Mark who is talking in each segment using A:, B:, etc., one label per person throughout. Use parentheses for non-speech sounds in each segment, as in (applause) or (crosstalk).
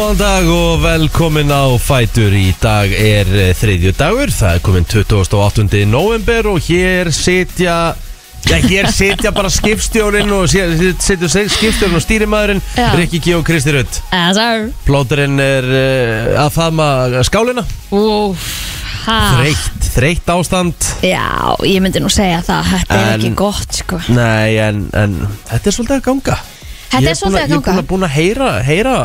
A: Góðan dag og velkomin á Fætur. Í dag er eh, þriðju dagur. Það er komin 28. november Og hér sitja Já, hér (laughs) sitja bara skipstjórin Og sitja skipstjórin og stýrimaðurinn
B: Já.
A: Rikki G og Kristi Rutt
B: Azar
A: Plóterinn er uh, að faðma skálina. Þreytt, þreytt ástand.
B: Já, ég myndi nú segja það. Þetta er
A: En-
B: ekki gott sko.
A: Nei, en, en þetta er svolítið að ganga.
B: Þetta
A: Ég
B: er svolítið að
A: Ég er
B: ganga.
A: búin að, búin að heyra, heyra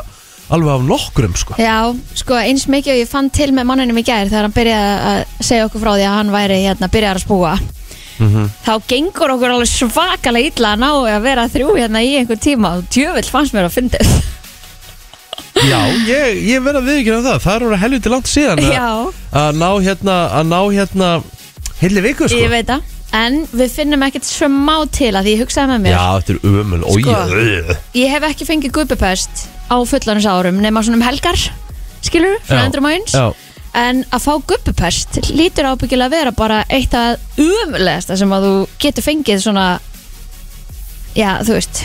A: alveg af nokkrum sko.
B: Já, sko eins mikið og ég fann til með manninum í gær þegar hann byrjaði að segja okkur frá því að hann væri hérna byrjaði að spúa
A: Mhm.
B: þá gengur okkur alveg svakalega illa að ná að vera þrjú hérna í einhver tíma og djöfull fannst mér að fyndið.
A: Já, ég, ég verð að viðkjöna það. Það er orðið helviti langt síðan að- að ná hérna að ná hérna heili viku sko.
B: Ég veit það En við finnum ekkert smá til að því ég hugsaði með mér.
A: Já, þetta er umul Ói,
B: Sko. Ég hef ekki fengið gubbupest á fullanins árum nema svona um helgar skilur,
A: Já.
B: svona endrum á eins
A: Já,
B: en að fá gubbupest lítur ábyggilega að vera bara eitt að umlegasta sem að þú getur fengið svona já, þú veist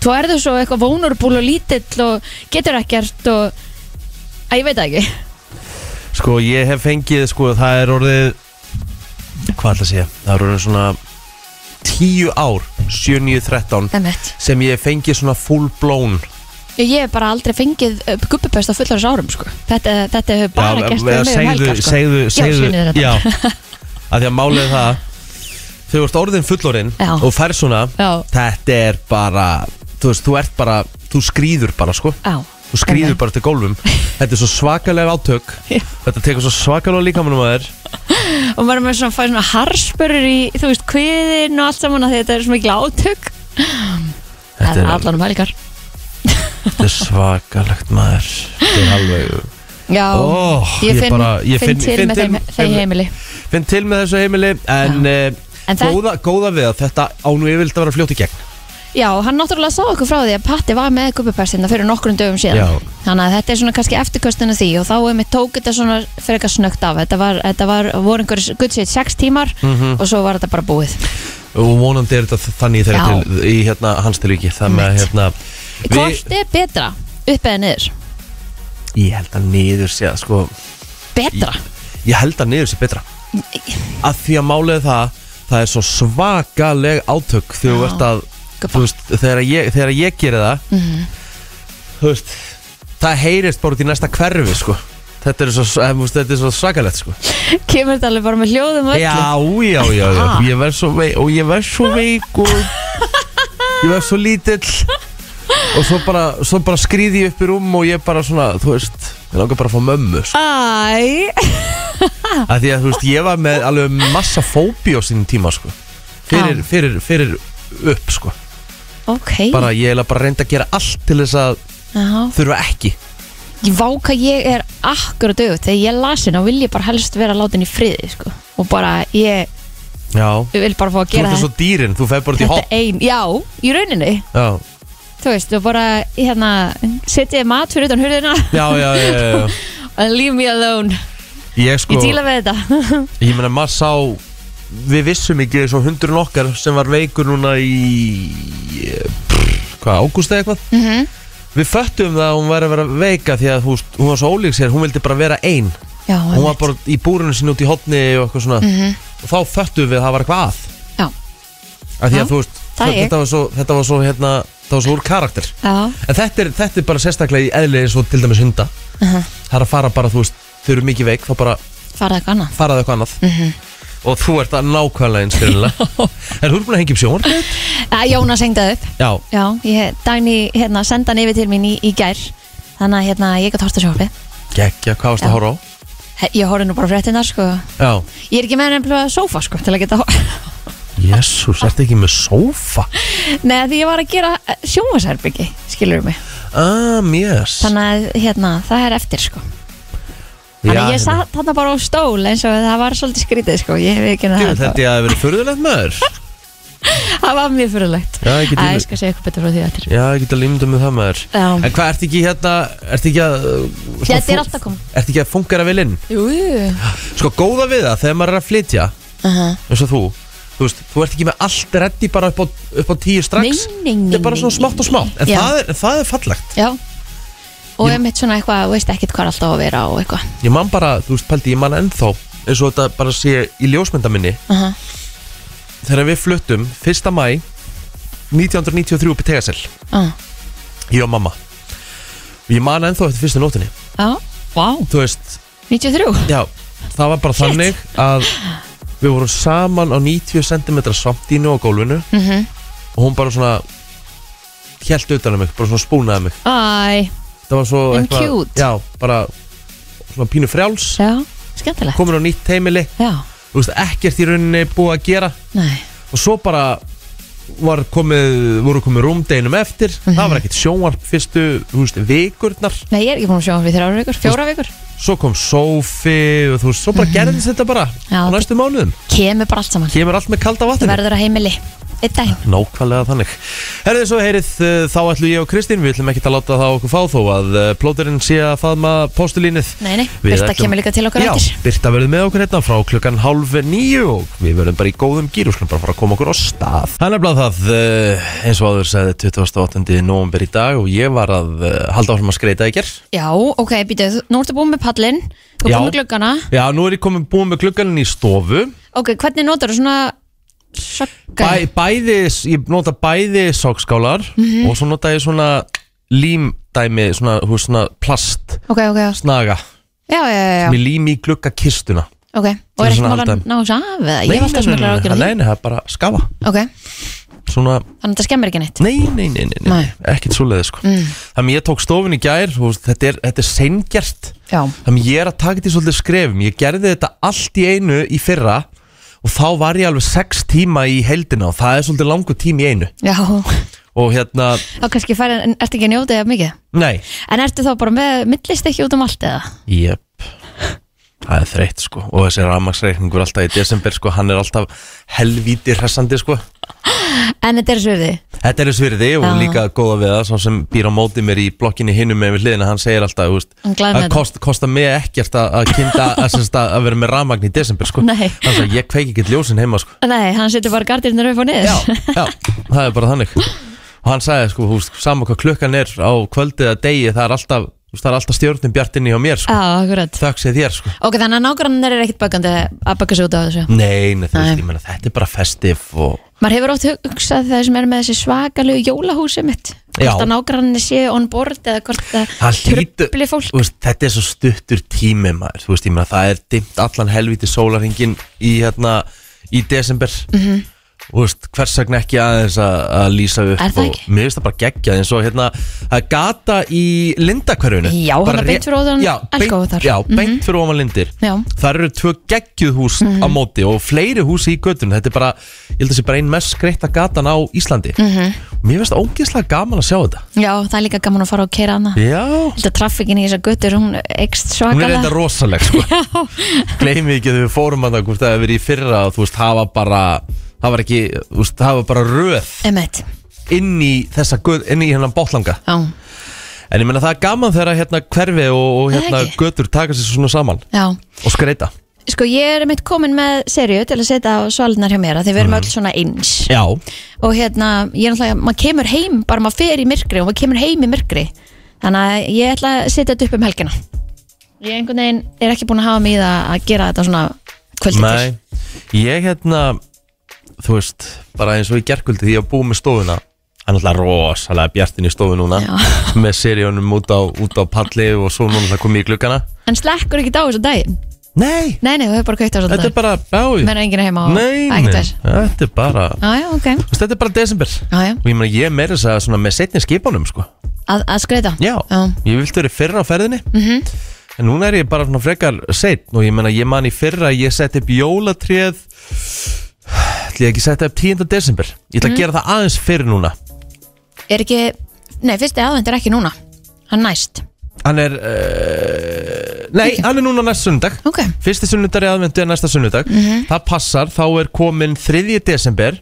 B: þú erður svo eitthvað vulnerable og lítill og getur ekkert og að ég veit það ekki.
A: Sko ég hef fengið sko það er orðið hvað ætla að segja, það er orðið svona 10 ár 7, 9, 13
B: Emmett.
A: sem ég hef fengið svona full blown
B: ég hef bara aldrei fengið uh, gubbupest á fullanins árum sko. þetta, þetta hefur bara
A: Já,
B: gert með mig um helgar sko.
A: segðu,
B: Já,
A: segðu,
B: niður,
A: já, (laughs) að því að málið það þegar þú ert orðin fullorinn
B: Já.
A: og fær svona
B: Já.
A: þetta er bara þú veist, þú ert bara, þú skrýður bara sko
B: Já.
A: Þú skrýður bara til gólfum. Þetta er svo svakalega átök. Þetta tekur svo svakalega líkamannum að þér.
B: Og maður er með svona, fæði svona harspörur í, þú veist, kviðin og allt saman að þetta er svo mikil átök.
A: Þetta
B: það er
A: er-
B: allan um helgar.
A: Þetta er svakalegt maður. Þetta er alveg
B: já,
A: Ó,
B: ég finn,
A: bara- ég
B: finn,
A: finn-
B: til
A: finn
B: með þeim, þeim heimili.
A: finn til með þessu heimili en, uh,
B: En það-
A: góða, góða við að þetta ánú yfirvilt að vera fljótt í gegn
B: já, hann náttúrulega sá okkur frá því að Patti var með gubbupestina fyrir nokkrum dögum síðan
A: Já.
B: þannig að þetta er svona kannski eftirkostinu því og þá er mér tók þetta svona fyrir eitthvað snögt af þetta var, þetta var, voru einhverjum guddsveit sex tímar
A: Mhm.
B: og svo var þetta bara búið
A: og vonandi er þetta þannig þegar
B: Já.
A: til, í hérna, hans tilvíki með
B: Einmitt.
A: hérna
B: hvort er betra, upp eða niður
A: ég held að niður sé að sko
B: betra,
A: ég held að niður sé betra að því að málið er það það er svo svakaleg átök þegar þú
B: Já.
A: ert að. Þú veist, þegar ég, þegar ég gerir það
B: Mhm.
A: þú veist það heyrist bara út í næsta hverfi sko. Þetta er svo, eh, þetta er svo svakalegt sko.
B: Kemur þetta alveg bara með hljóðum öllu?
A: Já, já, já, já.
B: Ah.
A: ég verð svo veik og ég verð svo veik og ég verð svo lítill. Og svo bara, svo bara skrýði ég upp í rúm og ég bara svona, þú veist ég langar bara að fá mömmu sko.
B: Æ,
A: að því að þú veist, ég var með alveg massa fóbi á sínum tíma sko. Fyrir, fyrir, fyrir upp sko
B: ok.
A: Bara ég er bara reynd að gera allt til þess að
B: Já.
A: þurfa ekki.
B: Ég vá hvað ég er akkur að dögu þegar ég lasin og vil ég bara helst vera látin í friði sko. og bara ég
A: já,
B: vil bara fá að
A: þú
B: gera
A: ert svo dýrin, þú fer bara
B: þetta
A: hopp.
B: ein já, í rauninni.
A: Já,
B: þú veist, og bara hérna setja mat fyrir utan hurðina.
A: Já, já, já, já, já. (laughs)
B: and leave me alone.
A: Ég sko
B: ég díla við þetta.
A: Ég meina maður sá Við vissum ekki og hundurinn okkar sem var veikur núna í pff, Hvað, ágúst eða eitthvað?
B: Mhm.
A: Við föttum það að hún væri að vera veika Því að veist, hún var svo ólík sér Hún vildi bara vera ein.
B: Já,
A: Hún var bara í búrinu sinni út í hotni og eitthvað svona.
B: Mhm.
A: Og þá föttum við að það var eitthvað að.
B: Já,
A: Af því
B: Já,
A: að þú veist, þetta var svo, þetta var svo hérna Það var svo úr karakter.
B: Já,
A: En þetta er, þetta er bara sérstaklega í eðli eins og til dæmis hunda
B: uh
A: Það er að fara bara, þú veist, þau eru mikið veik Þá bara
B: farað eitthvað annað.
A: faraði eitthvað annað.
B: Mhm.
A: Og þú ert að nákvæmlega eins fyrirlega (laughs) Er þú búin að hengja upp sjón?
B: Að Jónas hengdaði upp
A: Já,
B: já, ég, Dagný hérna, senda hann yfir til mín í, í gær þannig að hérna, ég gæti horta sjófið
A: geggja, hvað varst
B: Já.
A: að horfa á?
B: ég horfði nú bara fréttina sko.
A: Já,
B: ég er ekki með nefnilega sófa sko, til að geta
A: jésús, ertu ekki með sófa? (laughs)
B: Nei, því ég var að gera sjónvarsherbyggi, skilur mig
A: Ah, yes
B: Þannig að hérna, það er eftir sko Þannig að ég
A: hérna.
B: satt þarna bara á stól eins og það var svolítið skrítið sko. Ég hef ekki
A: Djú,
B: það
A: Þetta ég að verið furðulegt maður. (laughs)
B: Það var mjög fyrirlegt
A: Já, ég get
B: Æ, ég
A: ímynd-
B: skal segja eitthvað betur frá því eftir.
A: Já, ég get að límda með það maður.
B: Já,
A: En hvað, ertu ekki hérna, ertu ekki að uh,
B: þetta er
A: fú-
B: alltaf kom
A: Ertu ekki að fungera vel inn?
B: Jú,
A: Sko, góða við það, þegar maður er að flytja
B: uh
A: eins og þú Þú veist, þú ert ekki með allt reddi bara upp á, upp á tíu strax.
B: Nei, nei, nei
A: Þetta er bara
B: nei,
A: svona smátt og smátt. En
B: Já.
A: það er, það er fallegt.
B: Já og einmitt svona eitthvað, þú veist ekkert hvað er alltaf að vera og eitthvað.
A: Ég man bara, þú veist, pældi, ég man ennþá eins og þetta bara sé í ljósmynda minni
B: uh
A: þegar við fluttum 1. mæ 1993 upp í Tegasel.
B: Uh.
A: ég og mamma. Og ég man ennþá eftir fyrstu nótinni
B: Já, vá,
A: þú veist,
B: 93
A: já, það var bara
B: Shit.
A: þannig að við vorum saman á 90 cm svampdínu á gólfinu.
B: Mm
A: og hún bara svona held utan um mig, bara svona spúnaði mig.
B: Æ,
A: það var svo
B: En cute.
A: já, bara svona pínu frjáls.
B: Já, skemmtilegt.
A: Komin á nýtt heimili.
B: Já,
A: þú veist, ekkert í rauninni búið að gera.
B: Nei,
A: og svo bara var komið, voru komið rúmdeginum eftir.
B: Mhm.
A: það var ekkert sjónvarp fyrstu þú veist, vikurnar,
B: nei, ég er ekki búin að sjá fyrir þrjára vikur, fjóra vikur
A: svo kom sófi og þú veist, svo bara gerðist þetta bara
B: Mhm. Já.
A: á næstu mánuðum,
B: Kemur bara allt saman,
A: kemur allt með kalda vatninu.
B: Verður að heimili. Eitt daginn.
A: Nákvæmlega þannig. Herðið svo heyrið, uh, þá ætlum ég og Kristín Við ætlum ekki að láta það okkur fá þó að uh, plóterinn sé að faðma postulínið.
B: Nei, nei,
A: Við
B: Birta
A: ætlum-
B: kemur líka til okkar
A: Já,
B: eftir.
A: Birta verður með okkur hérna frá klukkan halv nýju og við verðum bara í góðum gýr og skulum bara fara að koma okkur á stað. Það er nefnilega það, uh, eins og áður segði 28. november í dag og ég var að uh, halda áfram að skreita í ger
B: Já, ok, býtu, nú ertu búin með pallin Þú
A: Já.
B: er búin með gluggana.
A: Já, nú er ég komin búin með klukkanin í stofu.
B: Ok, hvernig notar þú svona Sokka
A: Bæ, Bæði, ég nota bæði sokskálar
B: Mhm.
A: og svo nota ég svona límdæmi, svona, hú, svona plast
B: Ok, ok, já,
A: snaga.
B: Já, já, já,
A: sem ég lími í gluggakistuna.
B: Ok Og er
A: svona
B: mál að ná þessu af eða? Ég hef alltaf smiklar ágjörð
A: Nei, nei, það er bara skafa.
B: Ok,
A: Svona,
B: þannig að þetta skemmir ekki neitt?
A: Nei, nei, nei, nei, nei.
B: Nei.
A: ekkert svoleiði sko.
B: Mm.
A: Þannig ég tók stofun í gær og þetta er, þetta er seingjart
B: Já,
A: Þannig ég er að taka þetta í svolítið skrefum. Ég gerði þetta allt í einu í fyrra og þá var ég alveg sex tíma í heldina og það er svolítið langur tími í einu.
B: Já.
A: Og hérna,
B: Þá kannski færi, en ertu ekki að njóta það mikið?
A: Nei,
B: En ertu þá bara með millist ekki út um allt eða?
A: jöp það er þreytt sko. Og þessi rafmaksreikningur alltaf í desember sko. Hann er alltaf helvíti hressandi sko.
B: En þetta er svirði.
A: Þetta er svirði og líka góða við það. Sá sem býr á móti mér í blokkinni hinum með við hliðina Hann segir alltaf, Það kost, kosta mig ekkert að, að kynna (laughs) að, að, að vera með rafmagn í desember sko.
B: Nei.
A: Hann sagði, ég kveiki ekkert ljósin heima sko.
B: Nei, hann setur bara gardirnir upp og niður.
A: Já, já, það er bara þannig. Og hann sagði, sko, veist, sama hvað klukkan er á kvöldið að degi Það er alltaf, veist, það er alltaf stjórnum bjartinni hjá mér sko.
B: Já, akkurat
A: Þökk sé þér sko.
B: Ok, þannig að nágrannir er ekkit bakandi að baka sig út af þessu
A: Nei, nei, þú veist,
B: Nei.
A: ég meina, þetta er bara festiv og
B: Maður hefur oft hugsað þeir sem eru með þessi svakalegu jólahúsi mitt
A: Já.
B: Hvort að nágrannir séu on board eða hvort það
A: Það hlýtur-
B: trubli fólk
A: Þú veist, þetta er svo stuttur tími maður þú veist, ég meina, það er dimmt allan helviti sólarhingin í hérna í desember
B: Mhm.
A: Og veist, hvers vegna ekki aðeins að, að lýsa upp
B: Er það
A: og
B: ekki?
A: mér finnst það bara geggjað eins og hérna að gata í lindakverfinu
B: Já,
A: Bara
B: þarna beint fyrir ofan
A: já,
B: Elgói
A: beint,
B: þar.
A: já,
B: Mhm.
A: beint fyrir ofan lindir.
B: Já,
A: Það eru tvö geggjuð hús á móti og fleiri hús í göttunum Þetta er bara, ég held að það sé bara ein mest skreitta gatan á Íslandi.
B: Mhm.
A: Mér finnst ógeðslega gaman að sjá þetta.
B: Já, það er líka gaman að fara og keira hana.
A: Já,
B: Þetta traffikin í þessar guttur, hún ekst
A: hún er
B: svakalega
A: reynda rosaleg sko. (laughs) Gleimi ekki að við fórum að það hvort það hefur verið í fyrra og þú veist, það var bara það var ekki, veist, það var bara röð
B: Emmett,
A: inn í þessa, göt- inn í hennan bótlanga
B: já,
A: En ég meina það er gaman þegar hérna hverfi og, og
B: Er það
A: hérna
B: ekki?
A: götur taka sér svona saman
B: já.
A: og skreita
B: Sko, ég er mitt komin með serju til að setja á svalunar hjá mér að því við erum öll svona eins.
A: Já,
B: og hérna, ég er náttúrulega, maður kemur heim bara maður fer í myrkri og maður kemur heim í myrkri. Þannig að ég ætla að setja þetta upp um helgina. Ég einhvern veginn er ekki búin að hafa mig í það að gera þetta svona kvöldi til.
A: Nei. Ég hérna, þú veist bara eins og í gerkvöldi því að búa með stofuna. Það er náttúrulega rosalega bjartin í stofu núna
B: Já. (laughs)
A: með seríunum út á, út á palli og svo núna það komið í gluggana.
B: En slekkur ekki á þessu daginn?
A: Nei,
B: nei, nei, þú hefur bara kveikt á þessu
A: þetta er
B: dag
A: bara, já,
B: menn er enginn heima og
A: Nei,
B: ekkert
A: nei,
B: þess
A: þetta er bara
B: já, já, ok,
A: þú veist, Þetta er bara desember.
B: Já, já,
A: Og ég meina, ég er meira þess að svona með setni skipunum, sko.
B: Að, að skreita
A: Já,
B: já,
A: ég vildi verið fyrra á ferðinni.
B: Mhm,
A: En núna er ég bara svona frekar setn Og ég meina, ég man í fyrra að Ég sett upp jólatréð Ætli ég ekki setja upp 10. desember? Ég ætla að gera það aðeins fyrir núna.
B: Er ekki nei, fyrsti aðvend er ekki núna. Hann næst,
A: Hann er uh, Nei, hann er núna næst sunnudag.
B: Ok,
A: Fyrsti sunnudag er aðvendu er næsta sunnudag.
B: Mhm.
A: Það passar, þá er komin 3. desember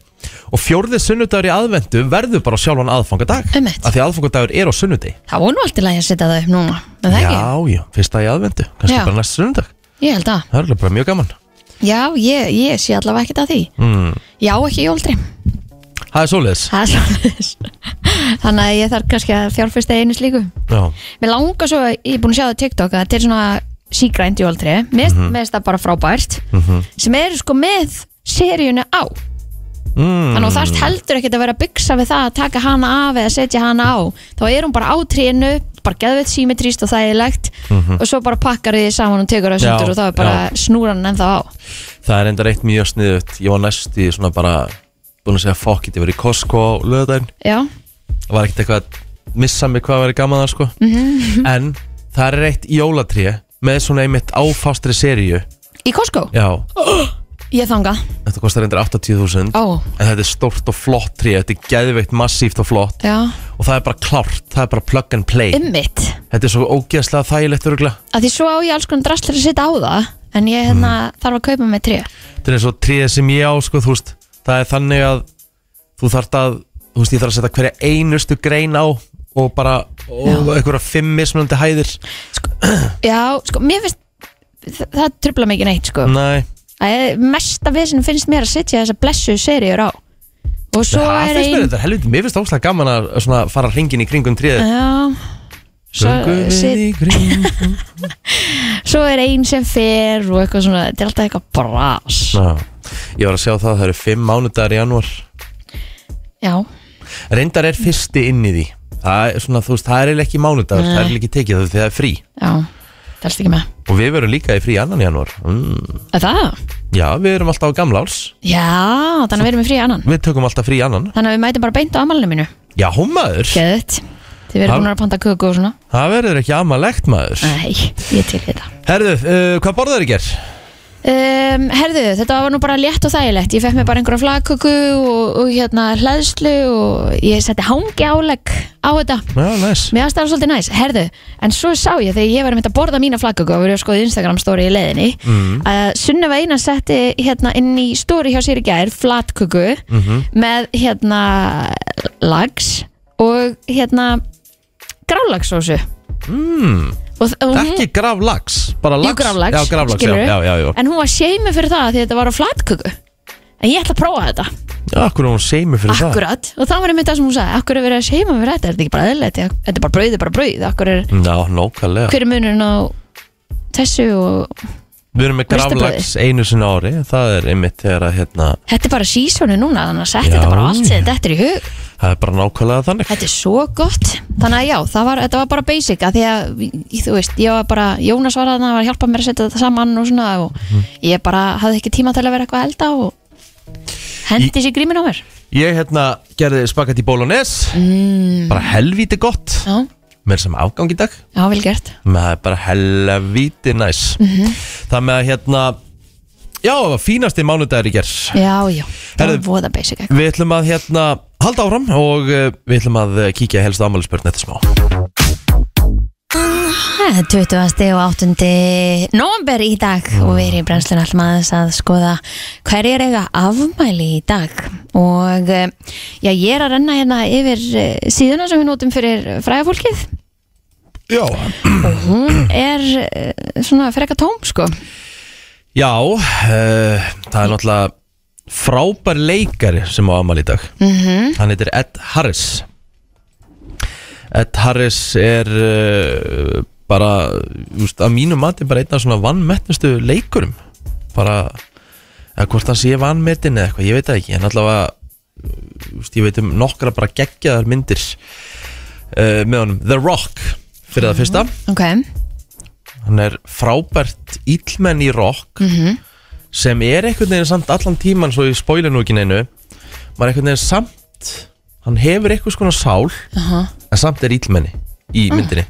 A: Og fjórði sunnudagur í aðvendu Verður bara sjálfan aðfangadag
B: Einmitt.
A: Af því aðfangadagur er á sunnudegi.
B: Það var nú allt í lagi að setja það upp núna en það ekki,
A: Já, já, fyrsta í aðvendu Kannski
B: Já.
A: bara næsta sunnudag.
B: Ég held að.
A: Það er alveg bara mjög gaman
B: Já, ég, ég sé allavega ekkert að því.
A: Mm.
B: Já, ekki jóldri
A: Það er svoleiðis.
B: Það er svolítið Þannig að ég þarf kannski að fjárfesta í einu slíku.
A: Já,
B: Mér langar svo, ég er búin að sjá það á TikTok að þetta er svona sígrænt jóltri Mér
A: Mhm.
B: finnst það bara frábært. Sem eru sko með seríunu á.
A: Mm,
B: Þannig að þarft heldur ekkert að vera að byggsa við það að taka hana af eða setja hana á. Þá er hún bara á trénu bara geðveitt símetríst og þægilegt og svo bara pakkar þið saman og tekur það.
A: Já,
B: sundur og þá er bara snúran ennþá á.
A: Það er enda reitt mjög sniðut Ég var næst í svona bara búin að segja fokk ég var í Costco löðdæn
B: Já,
A: Það var ekkert eitthvað að missa mig hvað var gaman það sko.
B: Mhm.
A: En það er reitt jólatré með svona einmitt áfástri seríu.
B: Í Costco?
A: Já, (gasps)
B: Ég þanga.
A: Þetta kostar endur 80.000
B: Ó,
A: En þetta er stórt og flott tré. Þetta er geðveikt massíft og flott.
B: Já,
A: Og það er bara klárt, það er bara plug and play.
B: Ymmit
A: Þetta er svo ógeðslega þægilegt öruglega
B: að því svo á ég alls konar drastlir að setja á það en ég hérna
A: Mhm.
B: þarf að kaupa með tré.
A: Þetta er og tríð sem ég á sko, þú veist, Það er þannig að Þú þarft að, þú veist, ég þarf að setja hverja einustu grein á Og bara, og einhverja fimm mismunandi hæðir. (clears throat)
B: Já, sko, mér finnst það, það trubla mikið neitt sko.
A: Nei,
B: mesta vesinn finnst mér að setja þessa blessu seríur á. Og svo
A: það
B: er
A: finnst mér
B: ein
A: þetta helviti Mér finnst óslega gaman að svona fara hringin í kringum tríð
B: Já. Svo, sit,
A: í kringum. (laughs)
B: Svo er ein sem fer og eitthvað svona, þetta er alltaf eitthvað bras.
A: Já, Ég var að sjá það að það eru fimm mánudagar í janúar.
B: Já,
A: Reyndar er fyrsti inn í því. Það er svona, þú veist, það er eiginlega ekki mánudagur Það er eiginlega ekki tekið það því það er frí
B: já, telst ekki með.
A: Og við verum líka í frí annan janúar. Mm.
B: Er það?
A: Já, við erum alltaf á gamla árs.
B: Já, þannig að við erum með frí annan.
A: Við tökum alltaf frí annan.
B: Þannig að við mætum bara beint á amalinu mínu.
A: Já, maður
B: Geðut Þið verðum
A: Ha-
B: búin að panta köku og svona.
A: Það verður ekki amalegt maður.
B: Nei, ég til í þetta.
A: Herðu, uh, hvað borðar þér í ger?
B: Um, Herðu, þetta var nú bara létt og þægilegt. Ég fekk mér bara einhverja flagköku og, og hérna hlæðslu og ég setti hangi álegg á þetta.
A: Já, næs
B: Mér aðstæða svolítið næs, herðu En svo sá ég þegar ég var að mynda að borða mína flagköku og verið að skoða Instagram story í leiðinni
A: mm.
B: að Sunneva Einar setti hérna inn í story hjá sér í gær flatköku
A: Mm
B: með hérna lags og hérna grálagsósu
A: mm. Ekki gravlags,
B: Jú, graflax,
A: Já, gravlags, já,
B: skilurðu?
A: já, já, já.
B: en hún var seimi fyrir það því þetta var á flatköku. En ég ætla að prófa þetta.
A: Já Akkur er hún seimi fyrir
B: akkurat. Og það var einmitt það sem hún sagði. Akkur er verið að seima fyrir þetta, er þetta ekki bara eðlilegt? Þetta er bara brauð, þetta er bara brauð. Akkur er,
A: það Já, nókallega
B: hver er munurinn á þessu og
A: Við erum með gravlags einu sinni á ári Það er einmitt þegar að hérna
B: þetta er bara sísónu núna þannig að setja þetta bara allt sem þetta er í hug.
A: Það er bara nákvæmlega þannig.
B: Þetta er svo gott. Þannig að já, það var, þetta var bara basic að Því að, þú veist, ég var bara Jónas var þarna, var að hjálpa mér að setja þetta saman og svona og
A: Mhm.
B: ég bara hafði ekki tíma til að vera eitthvað að elda og hendi sér grímin á mér.
A: Ég hérna gerði spagetti bolognese.
B: Mm,
A: Bara helvíti gott.
B: Já,
A: Mér sem afgang í dag.
B: Já, vel gert.
A: Það er bara helvíti næs.
B: Mhm.
A: Það með að hérna Já, það var fínasti mánudagur í ger
B: Já, já, það
A: Herðu-
B: var voða basic eitthvað.
A: Við ætlum að hérna halda áfram Og uh, við ætlum að uh, kíkja helst ámælisbörn Þetta smá.
B: Það er 20. og 8. november í dag og við erum í brennslun allum aðeins að skoða hverjir eiga afmæli í dag. Og eh, já, ég er að renna hérna yfir eh, síðuna sem við notum fyrir fræðafólkið
A: Já.
B: Og hún er eh, svona freka tóm sko.
A: Já, uh, það er náttúrulega frábær leikari sem á ámæli í dag.
B: Mm
A: Hann heitir Ed Harris. Ed Harris er uh, bara, just, að mínu mati bara einn af svona vannmettnustu leikurum. Bara, eða hvort hann sé vannmetinn eða eitthvað, ég veit það ekki. En allavega, just, ég veit um nokkra bara geggjaðar myndir uh, með honum, The Rock fyrir það fyrsta,
B: Ok,
A: hann er frábært íllmenn í rock
B: mm
A: sem er einhvern veginn samt allan tíman svo ég spoiler nú ekki neinu maður er einhvern veginn samt hann hefur eitthvað skona sál
B: aha,
A: en samt er íllmenni í myndinni.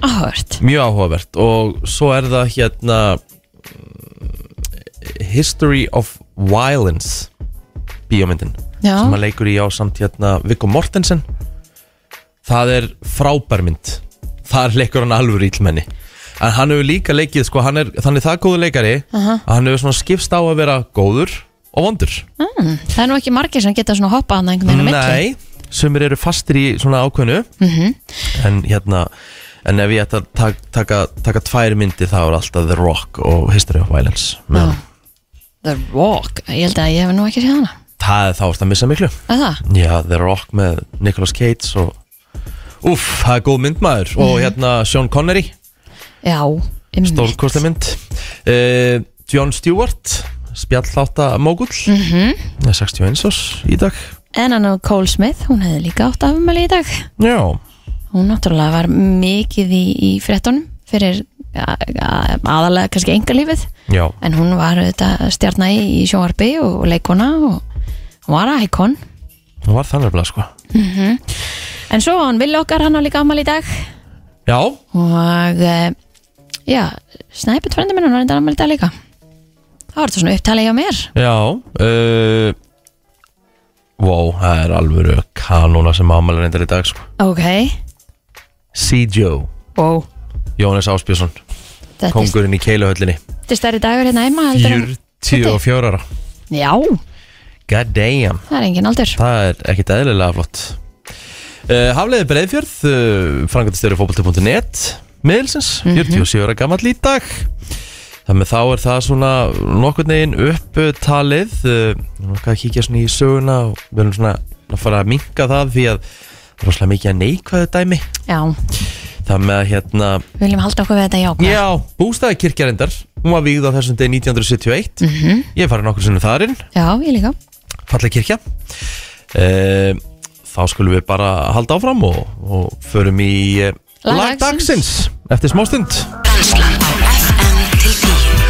B: áhört
A: mjög áhugavert. Og svo er það hérna History of Violence bíómyndin
B: Já,
A: sem hann leikur í á samt hérna Viggo Mortensen. Það er frábær mynd þar leikur hann alveg íllmenni en hann hefur líka leikið sko, hann er, þannig það góður leikari
B: aha.
A: að hann hefur svona skipst á að vera góður og vondur.
B: Mm, Það er nú ekki margir sem geta svona hoppað hann einhvern veginn á milli.
A: Nei, sumir eru fastir í svona ákveðnu.
B: Mhm.
A: en hérna en ef ég ætta að taka, taka, taka tvær myndir þá er alltaf The Rock og History of Violence. Men,
B: The Rock, ég held að ég hef nú ekki séð hana.
A: Það er þá að missa miklu.
B: Að það?
A: Já, The Rock með Nicolas Cage og Úff, það er góð mynd maður. Og hérna Sean Connery,
B: Já, einmitt.
A: stórkostlega mynd. Uh, John Stewart Spjallhátta Mógull. Mm -hmm. 61 ás í dag.
B: En hann og Cole Smith, hún hefði líka átt afmæli í dag.
A: Já,
B: Hún náttúrulega var mikið í, í fréttunum fyrir ja, ja, aðalega kannski engalífið
A: já,
B: en hún var auðvitað stjarna í, í sjónvarpi og leikona og hún var íkon
A: það var þannig að sko
B: en svo hann vilja okkar hann á líka afmæli í dag.
A: Já,
B: og eh, já, snæpit frendi minn hann var enda afmæli í dag líka. Það var þetta svona upptalið hjá mér.
A: Já uh, Wow, það er alvöru kanóna sem ámæli reyndar í dag sko.
B: Ok,
A: C.Joe,
B: wow. Þetta er,
A: Kongurinn í keiluhöllinni.
B: Þetta er stærri dagur hérna heima heldur en-
A: 44 ára.
B: Já,
A: God damn.
B: Það er engin aldur.
A: Það er ekkit eðlilega flott uh, Hafleiði Breiðfjörð uh, Frangatistjóri fótbolti.net Miðilsins, 47 ára gammal í dag. Þannig þá er það svona nokkurn veginn upptalið uh, Nú skal að kíkja svona í söguna og við erum svona að fara að minka það því að það er rosalega mikið að neikvæðu dæmi.
B: Já,
A: Það með að hérna
B: við viljum halda okkur við þetta jákvæð
A: Já, bústæði kirkjarendar Hún var vígð á þessum degi 1971
B: Mhm.
A: Ég farið nokkur sinnum þarinn
B: já, ég líka.
A: Falleg kirkja. Uh, þá skulum við bara halda áfram og, og förum í uh,
B: Lag
A: dagsins. eftir smástund
C: Brennslan á FM til 10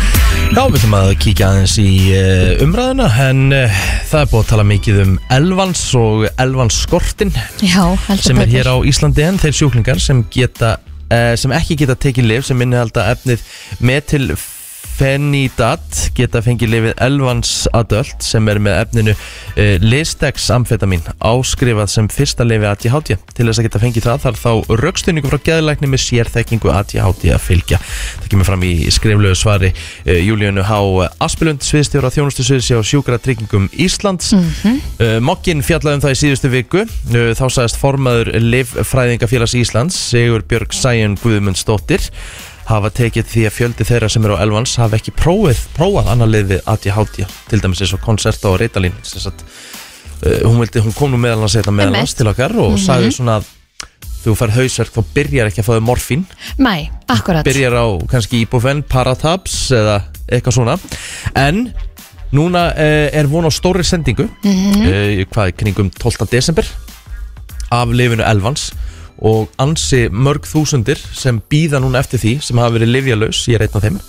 A: Já, við ætlum að kíkja aðeins í uh, umræðuna en uh, það er búið að tala mikið um elvans og elvans skortin
B: já, heldur
A: sem er hér á Íslandi en þeir sjúklingar sem geta uh, sem ekki geta tekið lif sem innihalda efnið metilfenidat geta fengið lifið elvans adöld sem er með efninu uh, listex amfetamin áskrifað sem fyrsta lifi ADHD til þess að geta fengið það þarf þá raukstunningu frá geðlækni með sérþekkingu ADHD að fylgja. Það kemur fram í skriflegu svari uh, Júlíunu H. Aspelund sviðstjóra þjónustu sviðsjá sjúkra tryggingum Íslands. Mm uh, Mokkin fjallaði um það í síðustu viku. Þá sagðist formaður Livfræðingafélags Íslands Sigur Björg Sæjun Guðmundsdóttir hafa tekið því að fjöldi þeirra sem eru á Elvans hafa ekki prófið, prófað annar lið við ADHD til dæmis eins og Concerta og sagt, uh, hún, vildi, hún kom nú meðal að setja meðal
B: Einmitt.
A: til okkar og sagði svona að þú fær hausverk þá byrjar ekki að fáið morfín.
B: Nei, akkurat.
A: Byrjar á kannski Ibufen, Paratabs eða eitthvað svona. En núna uh, er von á stóri sendingu mm hvað er kringum 12. desember af lifinu Elvans og ansi mörg þúsundir sem býða núna eftir því sem hafa verið livjalaus, ég er einn af þeim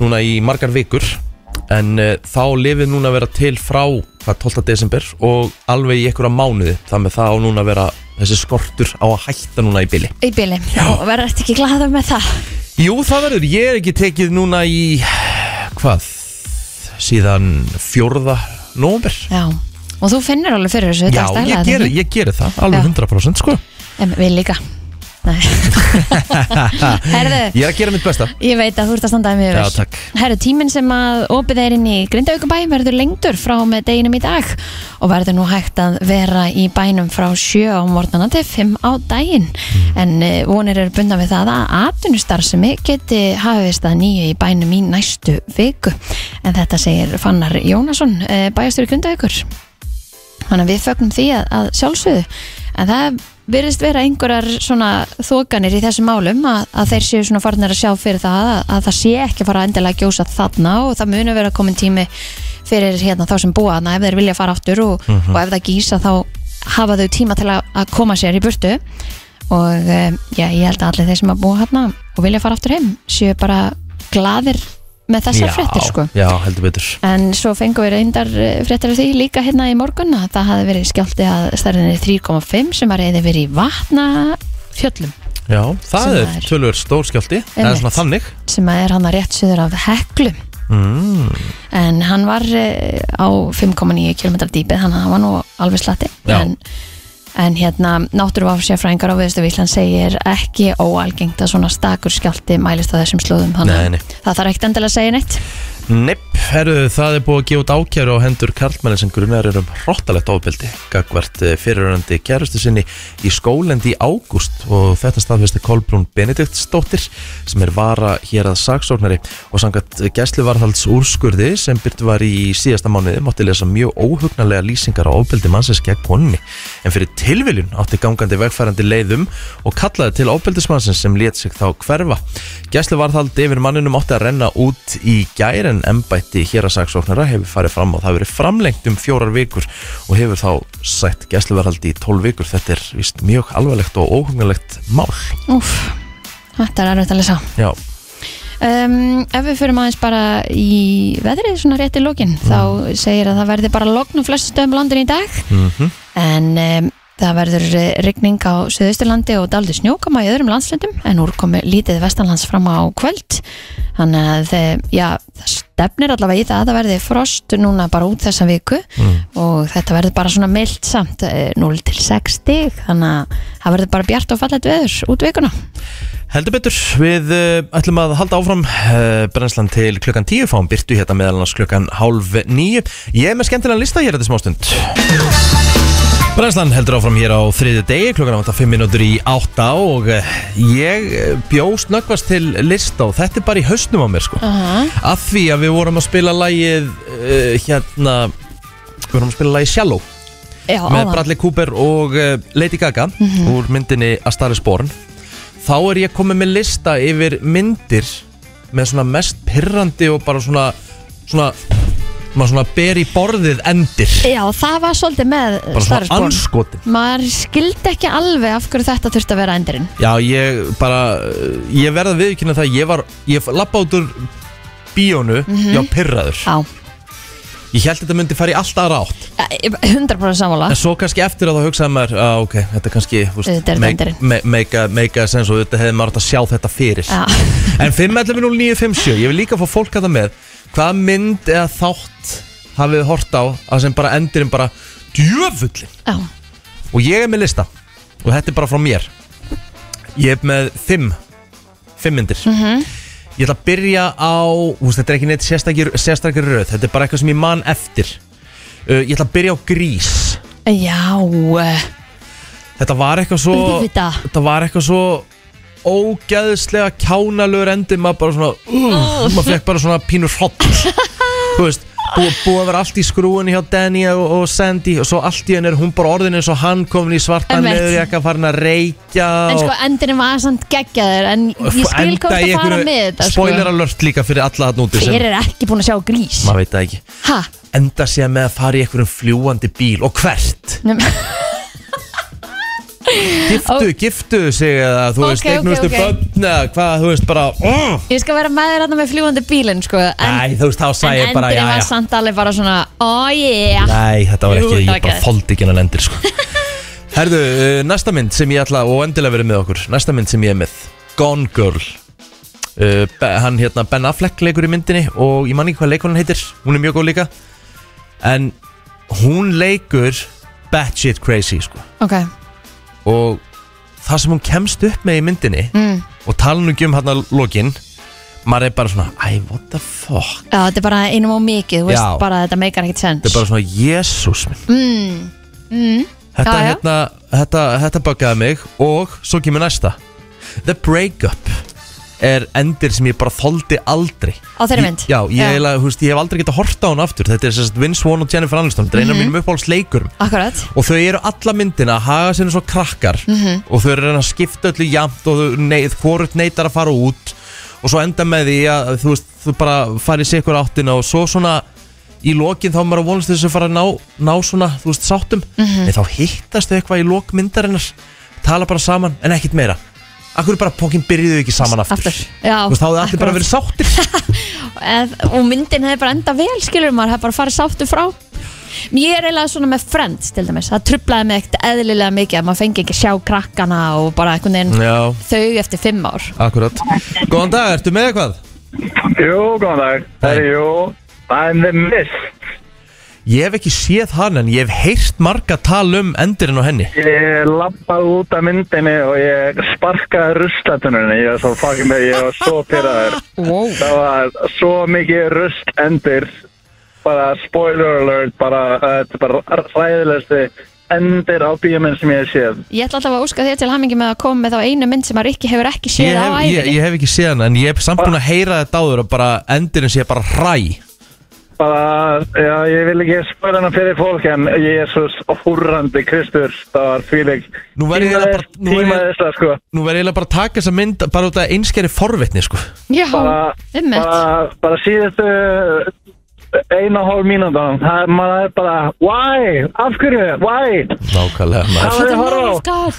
A: núna í margar vikur. En uh, þá lifið núna að vera til frá hvað, 12. desember og alveg í einhverja mánuði. Þannig það á núna að vera þessi skortur á að hætta núna í byli
B: Í bíli, og verður þetta ekki glaða með það?
A: Jú, það verður, ég er ekki tekið núna í hvað síðan fjórða nómber
B: Já, og þú finnir alveg fyrir þessu
A: Já, ég
B: stærlega,
A: geri,
B: ekki?
A: ég geri það, alveg
B: Já.
A: 100% sko
B: En við líka. (laughs) Herðu,
A: Ég er að gera mitt besta.
B: Ég veit að þú ert að standaði mjög vel
A: Já, takk.
B: Herðu, tíminn sem að opið er inn í Grindavíkubæ verður lengdur frá með deginum í dag og verður nú hægt að vera í bænum frá 7 á morgnana til 5 á daginn. En eh, vonir eru bundna við það að atvinnustarfsemi geti hafist að nýju í bænum í næstu viku. En þetta segir Fannar Jónasson bæjastur í Grindavíkur. Þannig að við fögnum því að, að sjálfsögðu. En það virðist vera einhverjar svona þokanir í þessum málum að, að þeir séu svona farnir að sjá fyrir það að, að það sé ekki fara endilega að gjósa þarna og það muni vera komin tími fyrir hérna þá sem búa þarna ef þeir vilja fara aftur og, og ef það gísa þá hafa þau tíma til að, að koma sér í burtu. Og um, já, ég held að allir þeir sem að búa þarna og vilja fara aftur heim séu bara gladir með þessar fréttir sko.
A: já, heldur betur.
B: En svo fengum við reyndar eh, fréttir af því líka hérna í morgun að það hafi verið skjálti að stærðinni 3,5 sem var eða verið í vatnafjöllum.
A: Já, það er tölur stór skjálti
B: Einmitt.
A: svona þannig.
B: Sem er hann að rétt suður af heklu.
A: Mm,
B: en hann var eh, á 5,9 km dýpið þannig að hann var nú alveg slatti. En, en hérna náttúruvafsjafræðingar á Viðstu Vísland segir ekki óalgengt að svona stakur skjálti mælist á þessum slóðum. Þannig að það þarf ekkert endilega að segja neitt
A: Nepp, herru, það er búið að gefa út ákjæru á hendur karlmenni sem grunar er um hróttalegt ofbeldi gagvart fyrirörandi kærustu sinni í skólendi í ágúst. Og þetta staðfesti Kolbrún Benediktsdóttir sem er vara hér að saksóknari og sangat gæsluvarðhalds úrskurði sem byrtu var í síðasta mánuði mátti lesa mjög óhugnarlega lýsingar á ofbeldi mannsins gegn konni en fyrir tilviljun átti gangandi vegfærandi leiðum og kallaði til ofbeldismannsins sem let sig þá hverfa. Gæsluvarðhald yfir manninum átti að renna út í gær en embætti hér að saksóknara hefur farið fram og það hefur verið framlengt um fjórar vikur og hefur þá sætt gæsluvarðhaldi í tólf vikur. Þetta er vist mjög alvarlegt og óhugnarlegt mál.
B: Úf, þetta er erfitt að lesa.
A: Já,
B: um, Ef við fyrir aðeins bara í veðrið svona rétt í lókin þá segir að það verði bara logn á flestu stöðum á landinu í dag.
A: Mm
B: en um, það verður eh, rigning á Suðausturlandi og daldi snjókama í öðrum landslöndum en úr komi lítið vestanlands fram á kvöld þannig að eh, já, það stefnir allavega í það að það verði frost núna bara út þessa viku og þetta verður bara svona mild samt eh, 0 til 6 stig þannig að það verður bara bjart og fallet veður út vikuna
A: heldur betur. Við ætlum að halda áfram brennslan til klukkan tíu, fáum byrtu hérna meðal annars klukkan hálf nýju. Ég er með skemmtilega lista hér þetta smástund. Brennslan heldur áfram hér á þriði degi, klukkan átta 5 minútur í átta og uh, ég eh, bjóst nöggvast til lista og þetta er bara í hausnum á mér sko.
B: Aha.
A: Af því að við vorum að spila lagið uh, hérna, við vorum að spila lagið Shallow
B: Já,
A: með
B: áðan.
A: Bradley Cooper og uh, Lady Gaga úr myndinni A Star is Born þá er ég komið með lista yfir myndir með svona mest pirrandi og bara svona svona, maður svona ber í borðið endir.
B: Já, það var svolítið með
A: bara
B: Star is
A: svona
B: Born.
A: anskotin
B: Maður skildi ekki alveg af hverju þetta þurfti að vera endurinn.
A: Já, ég bara, ég verða viðkynna það ég var, ég lappa út úr bíónu, já, pirraður.
B: Já,
A: ég held þetta myndi fara í alltaf rátt
B: Eh, 100% sammála.
A: En svo kannski eftir að þá hugsaði maður að ok, þetta kannski þú veist,
B: Þetta er
A: make,
B: endirinn.
A: me, make, a, make a sense og þetta hefði maður átt að sjá þetta fyrir.
B: Já.
A: En 5.11.09.57, ég vil líka fá fólk að það með Hvaða mynd eða þátt hafið hort á að sem bara endirinn bara djöfullin
B: Já,
A: Og ég er með lista. Og þetta er bara frá mér. Ég er með 5 5 myndir.
B: Mhm.
A: Ég ætla að byrja á, veist, þetta er ekki neitt sérstakir, sérstakir röð. Þetta er bara eitthvað sem ég man eftir. Uh, Ég ætla að byrja á grís.
B: Já. Eh,
A: Þetta var eitthvað svo
B: Auðvitað.
A: Þetta var eitthvað svo ógæðslega kjánalögur endi maður bara svona uh, maður fekk bara svona pínur hot (laughs) þú veist, búið bú að vera allt í skrúinu hjá Danny og, og Sandy og svo allt í henni er hún bara orðin eins og hann komin í svartan
B: Einmitt.
A: leðurjakka farin að reykja
B: En sko
A: og,
B: endurinn var samt geggjaður En ég skil
A: enda
B: hvað
A: í
B: það fara með þetta sko.
A: spoiler alert líka fyrir alla þarna úti sem
B: Hver er ekki búin að sjá grís?
A: maður veit það ekki
B: Ha?
A: enda sé með að fara í einhverjum fljúandi bíl og hvert giftu,
B: Ó.
A: giftu sig eða þú veist,
B: Ok, ok,
A: eignustu
B: ok.
A: börn eða hvað, þú veist, bara oh.
B: Ég skal vera með þér hérna með fljúandi bílinn sko En,
A: Æ, þú veist, þá
B: en
A: sagði ég bara,
B: endurinn
A: já,
B: var
A: já
B: samt alveg bara svona Oh yeah
A: Nei, þetta var
B: Jú,
A: ekki,
B: það
A: ég
B: var
A: bara þóldi ekki hennan endir sko. (laughs) Herðu, uh, næsta mynd sem ég ætla og endilega verið með okkur Næsta mynd sem ég er með Gone Girl uh, Hann hérna Ben Affleck leikur í myndinni og ég man ekki hvað leikonan heitir Hún er mjög góð líka En hún leikur batshit crazy sko.
B: Ok
A: og það sem hún kemst upp með í myndinni
B: mm.
A: og tala nú ekki um hérna lokin maður er bara svona, æ, what the fuck
B: Já, þetta er bara einum og mikið Þú veist
A: Já.
B: bara að þetta meikar ekkert sens
A: þetta er bara svona, jésús minn
B: mm. Mm.
A: Þetta,
B: Já, já.
A: hérna, þetta, þetta buggaði mig og svo kemur næsta The Breakup er endir sem ég bara þoldi aldrei
B: Á þeirri
A: Ég-
B: mynd?
A: Já, ég,
B: Já.
A: eiginlega, þú veist, ég hef aldrei getað horta á hann aftur Þetta er sérst Vince Vaughn og Jennifer Aniston Þetta er eina
B: Mhm.
A: mm mínum uppáhaldsleikur
B: Akkurat
A: Og þau eru alla myndina að haga sér svo krakkar
B: Mhm.
A: Og þau eru að reyna að skipta öllu jamt Og þau neið, hvort neitar að fara út Og svo enda með því að þú veist Þú bara farið sér ykkur áttina Og svo svona í lokin þá er maður að vonast þess að fara að ná, ná svona, þú veist, sáttum
B: Mhm.
A: En þá hittast þau eitthvað í lok myndarinnar Tala bara saman, en ekkit meira Akkur bara pókin byrjuðu ekki saman aftur,
B: Aftur Já.
A: Þú veist, þá hefði allir bara verið sáttir. (laughs)
B: Eð, og myndin hefði bara enda vel skilur maður hefði bara farið sáttu frá. Ég er eiginlega svona með Friends til dæmis. Það trublaði mig ekkert eðlilega mikið að maður fengi ekki að sjá krakkana og bara einhvern veginn
A: Já,
B: þau eftir fimm ár.
A: Akkurat. Góðan dag, ertu með eitthvað?
D: Jú, góðan dag. Það er jú, það er The Mist.
A: Ég hef ekki séð hann en ég hef heyrt marga tala um endirinn á henni
D: Ég lappaði út af myndinni og ég sparkaði ruslatununni, ég var svo fucking með, ég var svo pyrraður.
B: wow.
D: Það var svo mikið rust endir, bara spoiler alert, bara, er bara ræðilegsti endir á bíóminn sem ég hef séð.
B: Ég ætla alltaf að óska þér til hamingi með að koma með þá einu mynd sem að Rikki hefur ekki séð
A: ég
B: á
A: hef, ég,
B: æfinni
A: ég hef ekki séð hann en ég hef samt búin að heyra þetta áður og bara endirinn sé bara hræ
D: Bara, já, ég vil ekki spoila hana fyrir fólk en Jésús húrrandi Kristur, það var fílig
A: Nú verð ég bara- nú verð ég-
D: tímaðislega, sko.
A: Nú verð ég bara að taka þessa mynd bara út af einskeri forvitni sko.
B: Já,
D: Bara,
B: ummitt
D: bara, bara síðustu eina hálf mínútan, það er maður er bara, why, af hverju, why,
A: Nákvæmlega maður.
D: Hvað er að á?
B: God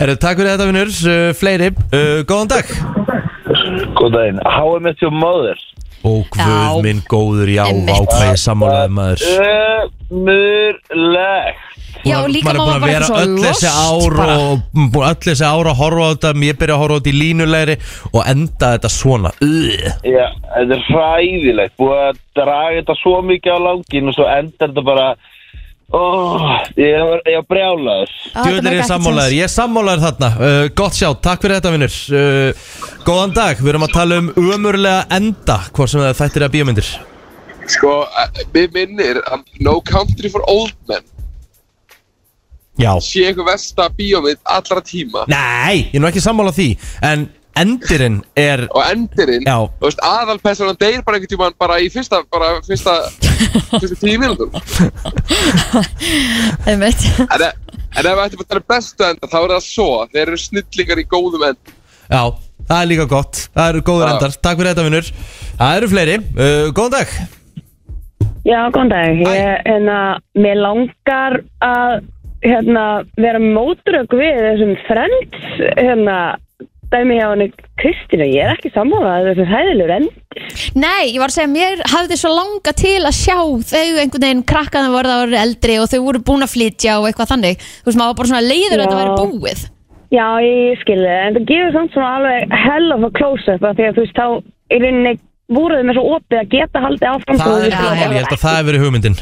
A: Herru, takk fyrir þetta vinnur, uh, fleiri. Uh, Góðan dag.
E: Góð daginn, How I Met Your Mother
A: Guð
B: Já.
A: minn góður, já, ákveði sammálaði maður
E: Ömurlegt
B: Já, og líka
A: maður er
B: maður
A: búin að
B: bara
A: vera
B: eitthvað
A: öll
B: svo
A: þessi
B: lost
A: ár
B: bara.
A: og búin öll þessi ár að horfa á þetta ég byrja að horfa á þetta í línulegri og enda þetta svona Ugh.
E: Já, þetta er hræðilegt Búið að draga þetta svo mikið á langin og svo endar þetta bara oh, Ég var, var brjálaður.
B: Þetta
A: er
B: make
A: ég sammálaður, ég er sammálaður þarna. Uh, Gott sjá, takk fyrir þetta vinnur uh, Góðan dag, við erum að tala um umurlega enda Hvort sem það þættir að bíómyndir.
F: Sko, eh, mér minnir að No Country for Old Men
A: Já.
F: sé einhver versta bíómið allra tíma.
A: Nei, ég er nú ekki sammála því. En endirinn er
F: og endirinn,
A: Já.
F: þú veist, aðalpersonan deyr bara einhvern tímann bara í fyrsta bara fyrsta, fyrsta tíu mínútur (laughs)
B: Einmitt.
F: en, e- en ef við ættum að tala um bestu enda þá er það svo, þeir eru snillingar í góðum end
A: Já, það er líka gott Það eru góður
F: Já.
A: endar, takk fyrir þetta vinnur Það eru fleiri, uh, góðan dag
G: Já, góðan dag. Ég, hérna, mér langar að hérna, vera mótrök við þessum friends hérna, dæmi hjá henni Kristínu. Ég er ekki sammálað þessum hæðilur enn.
B: Nei, ég var að segja, mér hafði svo langa til að sjá þau einhvern veginn krakkaðan voru það voru eldri og þau voru búin að flytja og eitthvað þannig. Þú veist, maður var bara svona leiður að þetta væri búið.
G: Já, ég skilði það, en það gefur samt svona alveg hell of a close-up af því að þú veist, þá í rauninni voruð með svo opið að geta haldið áfram.
A: Það er,
G: þau
B: Já,
G: skilja
A: ég
G: það
A: held að það hefur verið hugmyndin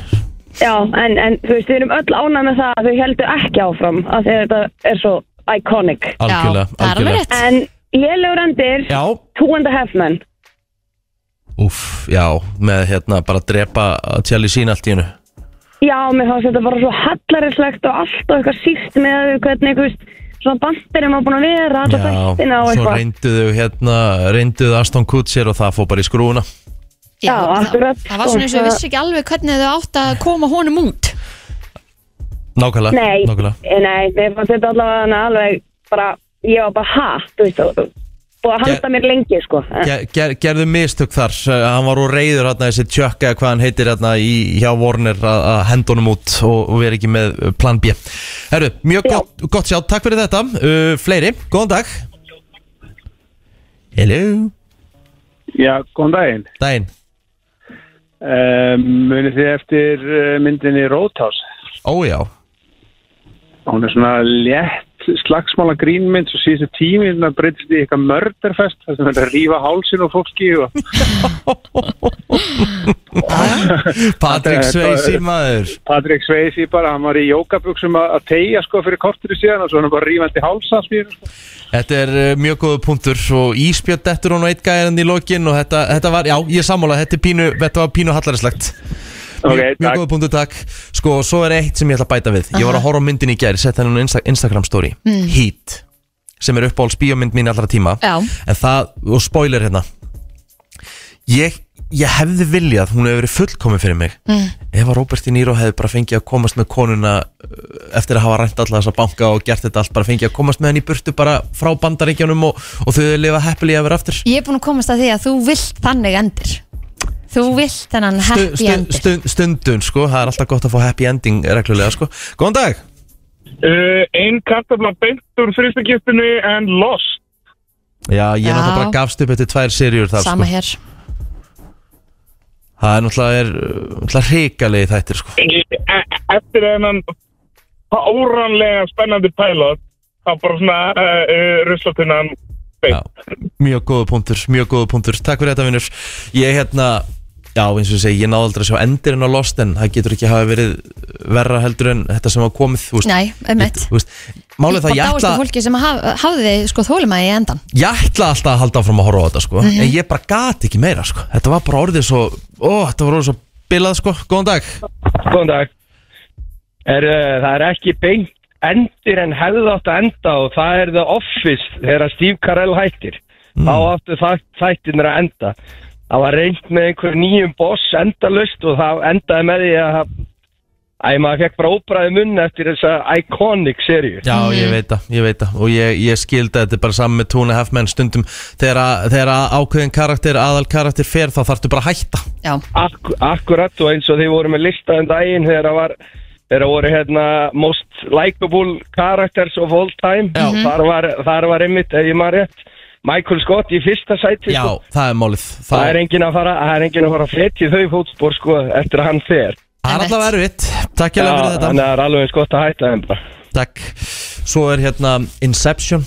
G: Já, en, en þú veist, við erum öll ánað með það að þau heldur ekki áfram af því að þetta er svo iconic.
A: Algjörlega,
B: Já, það er alveg
A: algjörlega
B: rétt.
G: En lélegur endir,
A: Já,
G: Two and a Half Men.
A: úff, já, með hérna bara að drepa Tjalli sín allt í hennu
G: Já, mér fannst þetta bara svo hallarislegt og allt og eitthvað síst með hvernig, þú veist, svona bandirinn var búin að vera alla þættina og
A: svo
G: eitthvað.
A: reynduðu hérna, reynduðu Aston Kutcher og það fór bara í skrúuna
G: Já, akkurat,
B: Það var svona eins og
G: sko.
B: ég vissi ekki alveg hvernig þau átt að koma honum út.
A: Nákvæmlega,
G: Nei,
A: nákvæmlega.
G: Eh, nei, mér fannst þetta allavega alveg bara, ég var bara ha, þú veist, og og að halda mér lengi, sko.
A: Ger, ger, Gerðu mistök þar, uh, hann var úr reyður hérna, þessi tjökk eða hvað hann heitir hérna, í, hjá Warner að að henda honum út og, og vera ekki með uh, plan B. Herru, mjög
G: Já.
A: gott, gott sjá, takk fyrir þetta. Uh, Fleiri, góðan dag. Hello.
D: Já, góðan daginn.
A: Dæin,
D: Um, munið þið eftir uh, myndinni Roadhouse?
A: ójá
D: Hún er svona létt slagsmála grínmynd svo síðustu tími það breytist í eitthvað mörderfest þess að það er að rífa hálsin og fólki (laughs)
A: Patrik Sveisi maður
D: Patrik Sveisi bara, hann var í jókabuxum að tegja sko fyrir kortur í síðan og svo hann bara rífandi hálsa sko.
A: Þetta er uh, mjög góðu punktur og Ísbjörn dettur hún og eitt gæðan í lokin og þetta, þetta var, já, ég sammála, þetta, er pínu, þetta var pínu hallarislegt
D: Ok,
A: Mjög, góðu punktur, takk. Sko, svo er eitt sem ég ætla að bæta við. Ég var að horfa á myndin í gær, sett henni á Insta Instagram story Heat sem er uppáhalds bíómynd mín allra tíma.
B: Já.
A: En það, og spoiler hérna. Ég, ég hefði viljað, hún hefur verið fullkomin fyrir mig. Mm. Ef að Robert De Niro hefði bara fengið að komast með konuna uh, Eftir að hafa rænt alla þessa banka og gert þetta allt Bara fengið að komast með henni í burtu bara frá bandaríkjunum Og, og þau hefði lifað happily ever after.
B: Ég er búin að komast að því að þú vilt þannig endir. Þú vilt þennan happy
A: stu,
B: endir.
A: stund, stundun sko, það er alltaf gott að fá happy ending reglulega sko. Góðan dag
H: Uh, ein kartabla beint úr fristagipinu en lost.
A: Já, ég
B: Já.
A: náttúrulega bara gafst upp eftir tvær serjur þar
B: Sama
A: sko.
B: hér.
A: Það er náttúrulega, er, uh, náttúrulega hrikalegi þættir sko.
H: E e- eftir þennan áranlega spennandi pilot, þá bara svona uh, uh, ruslatunnan.
A: Mjög góðu punktur, mjög góðu punktur. Takk fyrir þetta vinnur Ég hérna Já, eins og ég segi, ég náði aldrei að sjá endirinn á Lost en það getur ekki hafa verið verra heldur en þetta sem var komið þú veist,
B: Nei,
A: þú veist, Málið það,
B: Og
A: ég ætla,
B: að fólki sem haf, hafði sko þólumæði í endan
A: ég ætla alltaf að halda áfram að horfa á þetta sko,
B: Mhm.
A: en ég bara gat ekki meira sko. þetta var bara orðið svo ó, þetta var orðið svo bilað sko, góðan dag.
I: Góðan dag. Er, uh, Það er ekki beint endir en hefði átt að enda og það er The Office þegar Steve Carell hættir. Þá áttu það, þættirnir að enda. Það var reynd með einhver nýjum boss endalust og það endaði með því að Æ, maður fekk bara óbræði munn eftir þessa iconic seríu.
A: Já, ég veit það, ég veit það. Og ég, ég skildi að þetta er bara saman með Tune Half Men stundum. Þegar, að, þegar að ákveðin karakter, aðal karakter fer þá þarftu bara að hætta.
B: Já.
I: Ak Akkurat og eins og þið voru með listaðum daginn þegar það var þegar það voru hérna most likeable characters of all time.
A: Já.
I: þar, var, þar var einmitt, ef ég maður rétt Michael Scott í fyrsta sæti
A: Já,
I: sko.
A: það er málið.
I: Það er enginn að fara það er enginn að fara fletja í þau fótspor sko, eftir að hann fer.
A: Það er alltaf erfitt, takk ég fyrir þetta.
I: þannig að það er alveg eins gott að hætta þeim bara.
A: Takk. Svo er hérna Inception.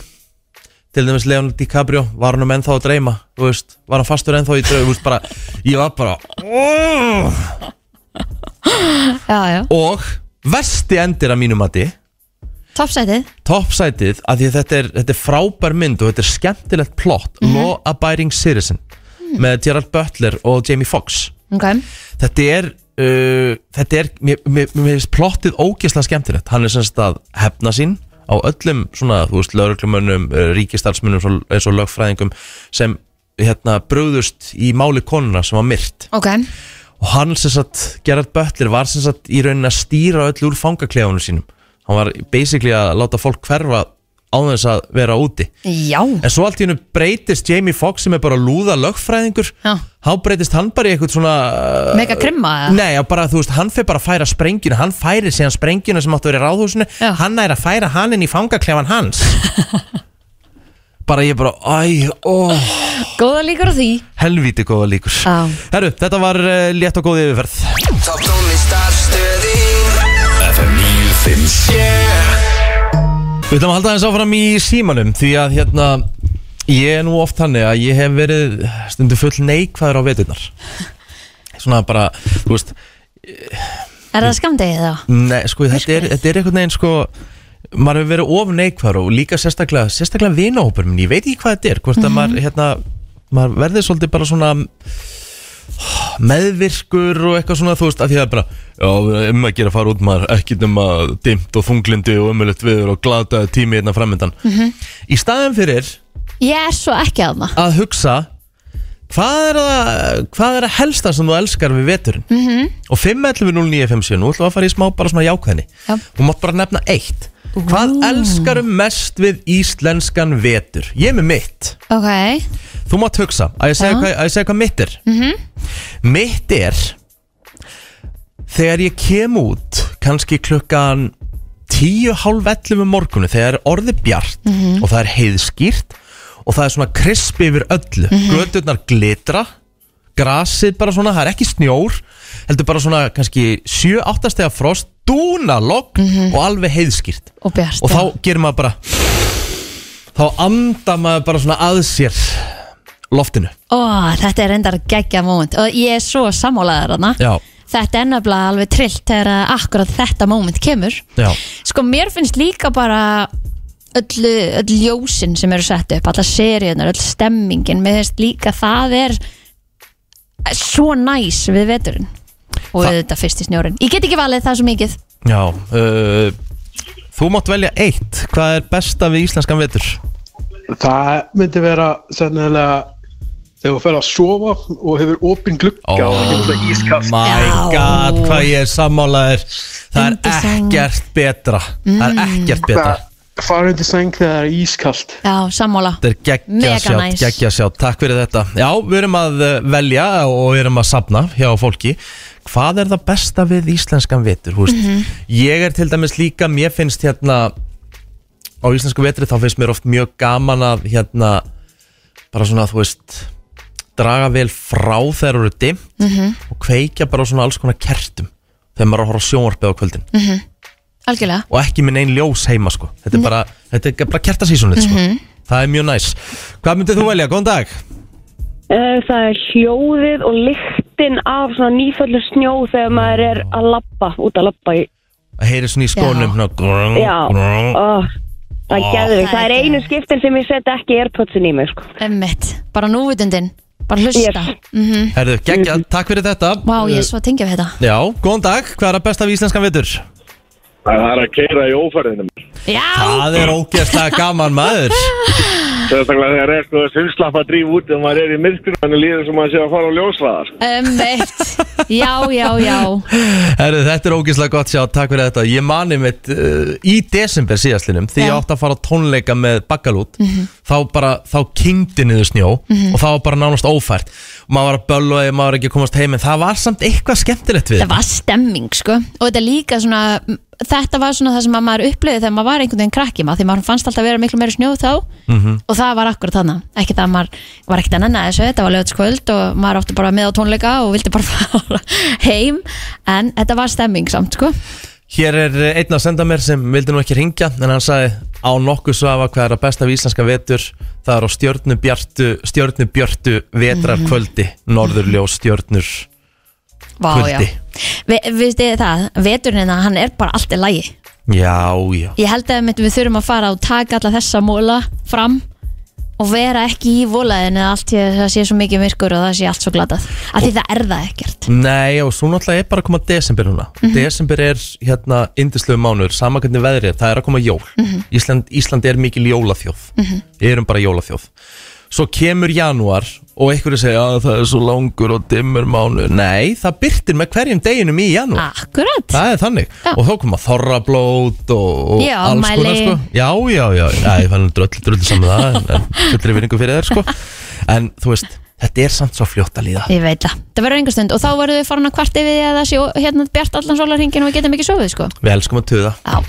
A: Til dæmis Leonardo DiCaprio Var hann um ennþá að dreyma Þú veist? Var hann fastur ennþá í draug Þú veist bara Ég var bara oh!
B: Já, já.
A: Og Vesti endir að mínum mati.
B: Toppsætið
A: Toppsætið Af því að þetta er, þetta er frábær mynd Og þetta er skemmtilegt plott. Law Abiding Citizen Með Gerald Butler og Jamie Foxx.
B: Ok.
A: Þetta er uh, Þetta er Mér, mér, mér finnst plottið ógeðslega skemmtilegt. Hann er semst að hefna sín Á öllum svona, þú veist, lauruglumönnum Ríkistarfsmönnum svo- eins og lögfræðingum Sem, hérna, brugðust Í máli konuna sem var myrt.
B: Ok
A: Og hann sem sagt, Gerard Butler Var sem sagt í rauninni að stýra öll úr fangaklefunum sínum Hann var basically að láta fólk hverfa Á þess að vera úti
B: Já
A: En svo allt í hennu breytist Jamie Foxx sem er bara lúða lögfræðingur. Þá breytist hann bara í eitthvað svona uh,
B: Mega krimma?
A: Nei, bara veist, hann fyrir bara að færa sprenginu Hann færi síðan sprenginu sem áttu að vera í ráðhúsinu
B: Já.
A: Hann er að færa hann inn í fangaklefan hans (laughs) Bara ég bara, æ, ó
B: Góða líkur á því.
A: Helvíti góða líkur.
B: Já.
A: Herru, þetta var uh, létt og góð yfirferð.
J: Topp tónlistarstöðin FM 957
A: Við ætlum að halda þess áfram í símanum Því að hérna Ég er nú oft hannig að ég hef verið Stundu full neikvæður á veturnar. Svona bara, þú veist
B: Er það skamdegið þá?
A: Nei, sko, þetta er, þetta er einhvern veginn sko maður hefur verið of neikvæður og líka sérstaklega, sérstaklega vinahópur minn, ég veit ekki hvað þetta er hvort að maður, hérna, maður verður svolítið bara svona meðvirkur og eitthvað svona þú veist, að því að bara, já, um að gera að fara út maður, ekki nema dimmt og þunglindi og umöðlegt viður og glataði tími hérna framöndan.
B: Mhm.
A: Í staðin fyrir
B: Ég er svo ekki að maður
A: að hugsa hvað er það, hvað er það helsta sem þú elskar við veturinn?
B: Mhm.
A: Og 5.11.09.57, nú ætlum við að fara í smá bara svona jákvæðni
B: Já.
A: Þú mátt bara nefna eitt Hvað elskarum mest við íslenskan vetur? Ég er með mitt
B: Ok
A: Þú mátt hugsa, að ég segja,
B: Já.
A: hvað, að ég segja hvað mitt er
B: Mhm.
A: Mitt er Þegar ég kem út kannski klukkan tíu hálf 11 um morgunu þegar er orðið bjart
B: Mhm.
A: og það er heiðskýrt og það er svona krispi yfir öllu
B: Mhm.
A: göturnar glitra grasið bara svona, það er ekki snjór heldur bara svona kannski 7-8 stegar frost, dúna logg og alveg heiðskýrt.
B: Og
A: og þá gerir maður bara þá andar maður bara svona að sér loftinu.
B: Ó, þetta er endar geggja moment. Og ég er svo sammálaður
A: Já,
B: Þetta er nefnilega alveg trillt þegar akkurat þetta moment kemur.
A: Já,
B: Sko, mér finnst líka bara öll, öll ljósin sem eru sett upp alla seríunar, öll stemmingin mér finnst líka það er svo næs við veturinn og
A: Þa-
B: þetta fyrst í snjórin Ég get ekki valið það svo mikið.
A: Já uh, Þú mátt velja eitt. Hvað er besta við íslenskan vetur?
K: Það myndi vera sennilega þegar þú fer að sofa og hefur opinn glugga og það kemur það ískast
A: My god, hvað ég er sammálaður Það er
B: Undir sæng.
A: ekkert betra. Það er ekkert betra.
K: Fara undir sæng þegar það er ískalt.
B: Já, sammála.
A: Þetta er
B: Mega
A: sjátt,
B: næs.
A: geggja sjátt, takk fyrir þetta. Já, við erum að uh, velja og við erum að sapna hjá fólki Hvað er það besta við íslenskan vetur? Mm
B: Mhm.
A: Ég er til dæmis líka, mér finnst hérna á íslensku vetri þá finnst mér oft mjög gaman að hérna bara svona, þú veist draga vel frá þegar eru dimmt
B: Mhm.
A: og kveikja bara svona alls konar kertum þegar maður er að horfa sjónvarpið á kvöldin
B: Mhm. Algjörlega
A: og ekki með neinn ljós heima sko þetta er bara, þetta er bara kertasísunit sko
B: Mhm.
A: það er mjög næs hvað myndið þú velja, góðan dag
G: það er hljóðið og lyktin af svona nýföllu snjó þegar maður er að labba, út að labba í.
A: Það heyri svona í skónum svona grung,
G: Já,
A: grung.
G: ó, það
A: Ó.
G: geðvig. Það er einu skiptin sem ég set ekki airpodsin í mig, sko.
B: Emmitt, bara núvitundin Bara hlusta yes.
A: Herðu, geggja, takk fyrir þetta
B: Vá, ég er svo að tengja við þetta
A: Já, góðan dag, hvað er að besta við íslenskan vitur?
H: Það er að keira í ófærðinum.
B: Já
A: Það er ógeðslega gaman maður (laughs)
H: Sérstaklega þegar er sko sinnslapp að drífa út og maður er í myrkur og líður sem maður sé að fara á ljósraðar.
B: Emmitt Já, já, já
A: Herðu, þetta er ógeðslega gott sjá, takk fyrir þetta Ég mani mitt uh, í desember síðastlinum Því ég
B: Já.
A: átti að fara á tónleika með bakkalút
B: Mhm.
A: Þá bara, þá kyngdi niður snjó
B: Mhm.
A: Og það var bara nánast ófært maður var að bölva og maður var ekki að komast heim En það var samt eitthvað skemmtilegt við
B: Það var stemming, sko. Og þetta líka svona Þetta var svona það sem að maður upplifði þegar maður var einhvern veginn krakki maður Því maður fannst alltaf vera miklu meiri snjóð þá.
A: Mhm.
B: Og það var akkurat þannig Ekki það að maður var ekkert að nenna þessu Þetta var lögutskvöld og maður átti bara með á tónleika Og vildi bara (laughs) fara heim. En þetta var stemming samt, sko
A: Hér er einn að senda mér sem vildi nú ekki ringja En hann sagði á nokkuð svafa hvað er að besta við íslenska vetur? Það er á stjörnubjartu, stjörnubjartu vetrarkvöldi Norðurljós stjörnur
B: Vá,
A: kvöldi.
B: Vi, Við þið það, veturinn hann er bara allt í lagi.
A: Já, já.
B: Ég held að við þurfum að fara og taka alla þessa móla fram og vera ekki í volaðinu allt í að það sé svo mikið myrkur og það sé allt svo glatað af því það er það ekkert
A: Nei, og svo náttúrulega er bara að koma desember núna
B: Mhm.
A: Desember er hérna indislegu mánuður Sama hvernig veðrið það er að koma jól
B: Mhm.
A: Ísland, Ísland er mikil jólaþjóð
B: Mhm.
A: Við erum bara jólaþjóð Svo kemur janúar og einhverju segja að það er svo langur og dimmur mánuður. Nei, það byrtir með hverjum deginum í janúar.
B: Akkurat.
A: Það er þannig. Og þá koma þorrablót og, og
B: Já,
A: alls konar
B: afmæli.
A: sko. Já, já, já, Æ, það er drull, drull saman það en- En fullri vinningu fyrir þér sko. En þú veist, þetta er samt svo fljótt að líða.
B: Ég veit það, það verður einhver stund. Og þá verður við farin að kvart yfir því að það sé hérna bjart allan sólarhingin og við getum ekki sofið sko.
A: Við elskum að tuða.
B: Já.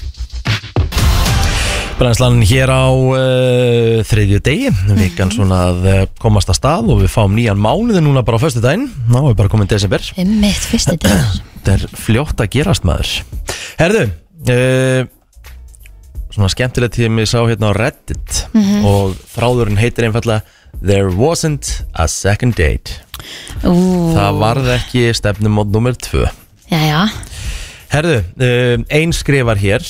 A: Brænslan hér á uh, þriðju degi. Vikan svona að uh, komast að stað Og við fáum nýjan mánuði núna bara á föstu daginn Ná, við bara komin desember.
B: Einmitt, fyrsti (clears throat) dag
A: Þetta er fljótt að gerast maður. Herðu uh, Svona skemmtilegt því að ég sá hérna á Reddit
B: Mhm.
A: Og þráðurinn heitir einfallega There wasn't a second date.
B: Ú,
A: Það varð ekki stefnumót nummer tvö.
B: Jæja,
A: Herðu, uh, ein skrifar hér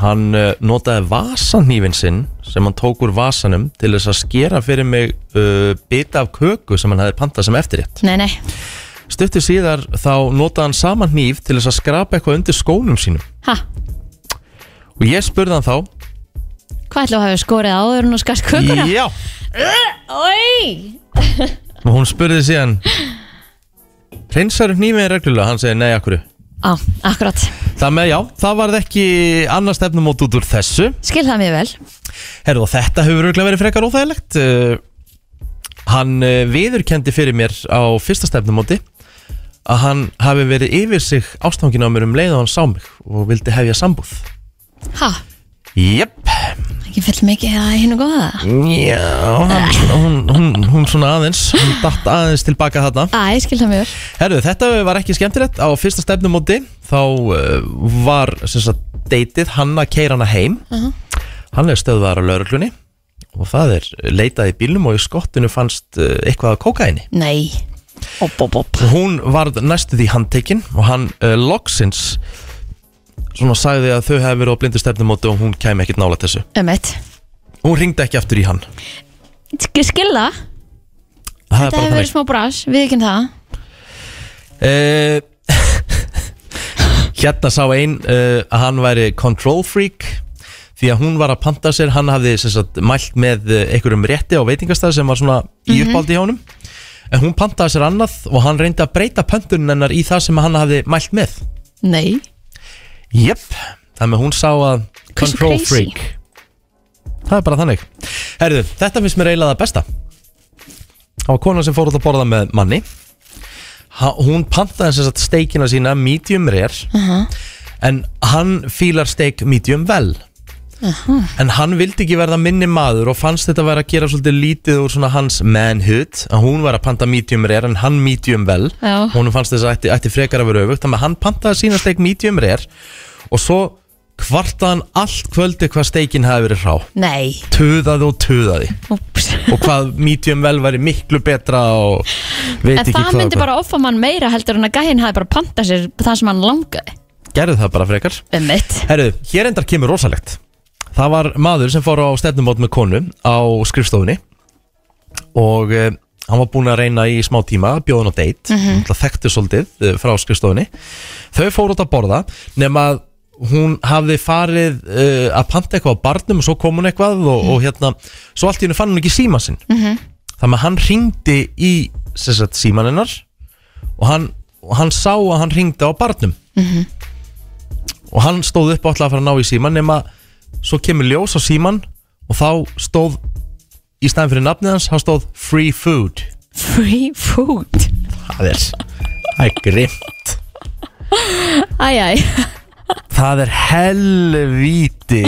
A: Hann uh, notaði vasanhýfin sinn sem hann tók úr vasanum til þess að skera fyrir mig uh, bita af köku sem hann hefði pantað sem eftirrétt.
B: Nei nei.
A: Stuttu síðar þá notaði hann saman hníf til þess að skrapa eitthvað undir skónum sínum.
B: Ha,
A: og ég spurði hann þá
B: hvað ætlum að hafa skorið áður en að skast kökuna?
A: Já.
B: Ói (laughs)
A: og hún spurði síðan Reynsar hnífið reglulega? Hann segi nei, akkur
B: Á, akkurat.
A: Það með já, það varð ekki annar stefnumót út úr þessu.
B: Skil það mjög vel.
A: Herðu og þetta hefur örugglega verið frekar óþægilegt. Uh, Hann uh, viðurkendi fyrir mér á fyrsta stefnumóti að hann hafi verið yfir sig ástangin á mér um leið og hann sá mig og vildi hefja sambúð.
B: Ha,
A: Jep,
B: ekki fyll mikið að hinn og góða?
A: Já, hann, hún, hún, hún svona aðeins, hún datt aðeins tilbaka þarna.
B: Æ, skil það mjög. Vel
A: Herðu, þetta var ekki skemmtilegt. Á fyrsta stefnumóti þá uh, var sem sagt deytið hann að keira hana heim.
B: Uh
A: Hann er stöðvar á lauruglunni og það er leitað í bílnum og í skottinu fannst uh, eitthvað að kókaini.
B: Nei. Op, op, op.
A: Og hún varð næstu því handtekinn og hann loksins svona sagði að þau hefði verið á blindu stefnumóti og hún kæmi ekkert nála þessu.
B: Ömmit
A: Hún ringdi ekki aftur í hann.
B: Skil það
A: er
B: Þetta
A: bara
B: hefur verið
A: þannig.
B: smá bras, við ekki það
A: Uh, (laughs) hérna sá einn uh, að hann væri control freak því að hún var að panta sér, hann hafði sem sagt, mælt með uh, einhverjum rétti á veitingastað sem var svona í
B: Mhm.
A: uppáldi hjá honum en hún pantaði sér annað og hann reyndi að breyta pöntunin hennar í það sem hann hafði mælt með
B: Nei
A: Jep, þannig að hún sá að control
B: crazy?
A: freak. Það er bara þannig. Herðu, þetta finnst mér eiginlega það besta. Það var kona sem fór út að borða með manni. Ha, Hún pantaði sem sagt steikina sína medium rare. En hann fílar steik medium vel En hann vildi ekki verða minni maður og fannst þetta vera að gera svolítið lítið úr svona hans manhood að hún var að panta medium rare en hann medium vel
B: Já.
A: hún fannst þess að ætti, ætti frekar að vera öfugt þannig að hann pantaði sína steik medium rare og svo kvartaðan allt kvöldi hvað steikin hafi verið hrá.
B: Nei.
A: Tuðaði og tuðaði. Og hvað medium vel væri miklu betra og veit
B: En
A: ekki
B: það
A: hvað
B: myndi
A: hvað.
B: bara offa mann meira heldur en að gæinn hafi bara panta sér það sem hann langaði.
A: Gerðu það bara frekar.
B: Um mitt
A: Herru, hér endar kemur rosalegt Það var maður sem fór á stefnumót með konu á skrifstofunni og uh, hann var búinn að reyna í smá tíma að bjóða hann á date mm
L: Mhm.
A: þekktu svolítið uh, frá skrifstofunni þau fóru út að borða nema að hún hafði farið uh, að panta eitthvað á barnum og svo kom hún eitthvað og, og hérna, svo allt í hennu fann hún ekki síma sinn
B: Mhm.
A: þannig að hann ringdi í sagt, síman hennar og hann, og hann sá að hann ringdi á barnum
B: Mhm.
A: og hann stóð upp og ætlaði að fara að ná í síman nema svo kemur ljós á síman og þá stóð í staðin fyrir nafnið hans, hann stóð free food.
B: Free food?
A: Það er, það er grimt
B: Æjæj
A: það er helvíti.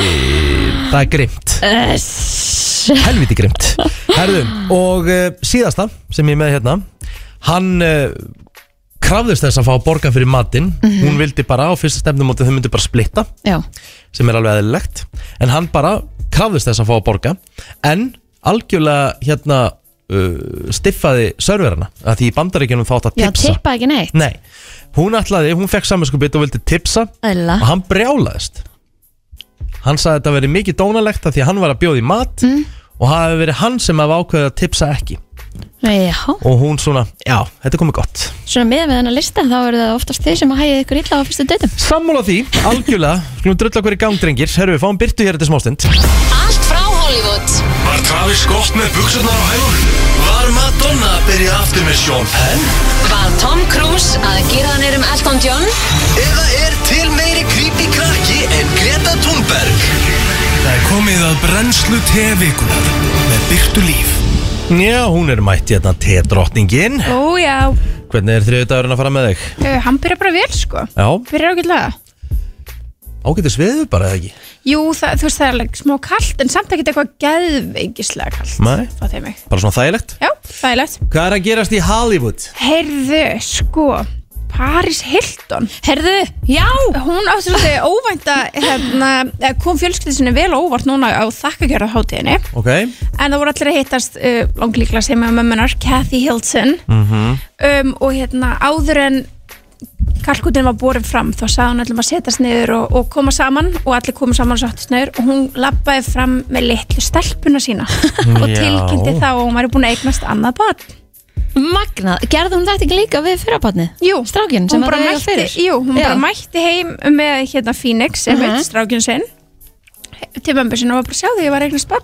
A: Það er grimt helvíti grimt Herðu, og uh, síðasta sem ég er með hérna hann uh, krafðist þess að fá að borga fyrir matinn.
B: Mhm.
A: hún vildi bara á fyrsta stefnumóti þau myndi bara splitta.
B: Já
A: sem er alveg eðlilegt. En hann bara krafðist þess að fá að borga. En algjörlega hérna uh, stiffaði serverana að því í bandaríkjunum þátt að
B: Já,
A: tipsa.
B: tippa ekki neitt.
A: Nei, hún ætlaði, hún fekk samanskupið og vildi tipsa
B: Æla.
A: og hann brjálaðist. Hann sagði að þetta verið mikið dónalegt að því að hann var að bjóða í mat
B: Mm.
A: og það hefði verið hann sem hafa ákveðið að tipsa ekki
B: Já
A: og hún svona, já, þetta er komið gott
B: Svona með með þennan lista þá eru það oftast þið sem að hægja ykkur illa á fyrstu dötum
A: Sammála því, algjörlega, skulum drulla hverju gangdrengir Herru, við fáum byrtu hér þetta smástund
C: Allt frá Hollywood
J: Var Travis Scott með buksunar á hælunum? Var Madonna að byrja aftur með Sean Penn?
C: Var Tom Cruise að gera hann um Elton John?
J: Eða er til meiri creepy krakki en Greta Thunberg? Það er komið að brennslu tevikunar með byrtu líf.
A: Já, hún er mætt hérna T-drottningin.
M: Ó já,
A: Hvernig er þriðudagurinn að fara með þig?
M: uh, hann byrja bara vel sko.
A: Já,
M: Fyrir ágætlega.
A: Ágættis veður bara eða ekki?
M: Jú, það, þú veist það er alveg smá kallt en samt ekkert eitthvað geðveikislega kallt
A: Nei,
M: Það þeim mig.
A: Bara svona þægilegt?
M: Já, það er lett
A: Hvað er að gerast í Hollywood?
M: Heyrðu, sko Paris Hilton.
B: Heyrðu, já.
M: Hún átti svolítið óvænt að hérna, eh, kom fjölskyldið sinni vel óvart núna á þakkagjörða hátíðinni
A: Ok.
M: En það voru allir að hittast uh, langlíkla sem með mömmunar, Kathy Hilton.
A: Mm
M: um, og hérna áður en kalkutin var borin fram þá sagði hún öllum að setjast niður og, og koma saman og allir komu saman og sattist niður og hún lappaði fram með litlu stelpuna sína. (laughs) Og tilkynnti þá að hún væri búin að eignast annað barn
B: Magnað, gerði hún þetta ekki líka við fyrrabarnið?
M: Jú,
B: Strákinn sem
M: hún bara mætti,
B: fyrir?
M: jú, hún bara mætti heim með hérna Phoenix, sem
B: Mhm.
M: veit strákinn sinn til mömmu sinna og bara sjá því ég var eignast barn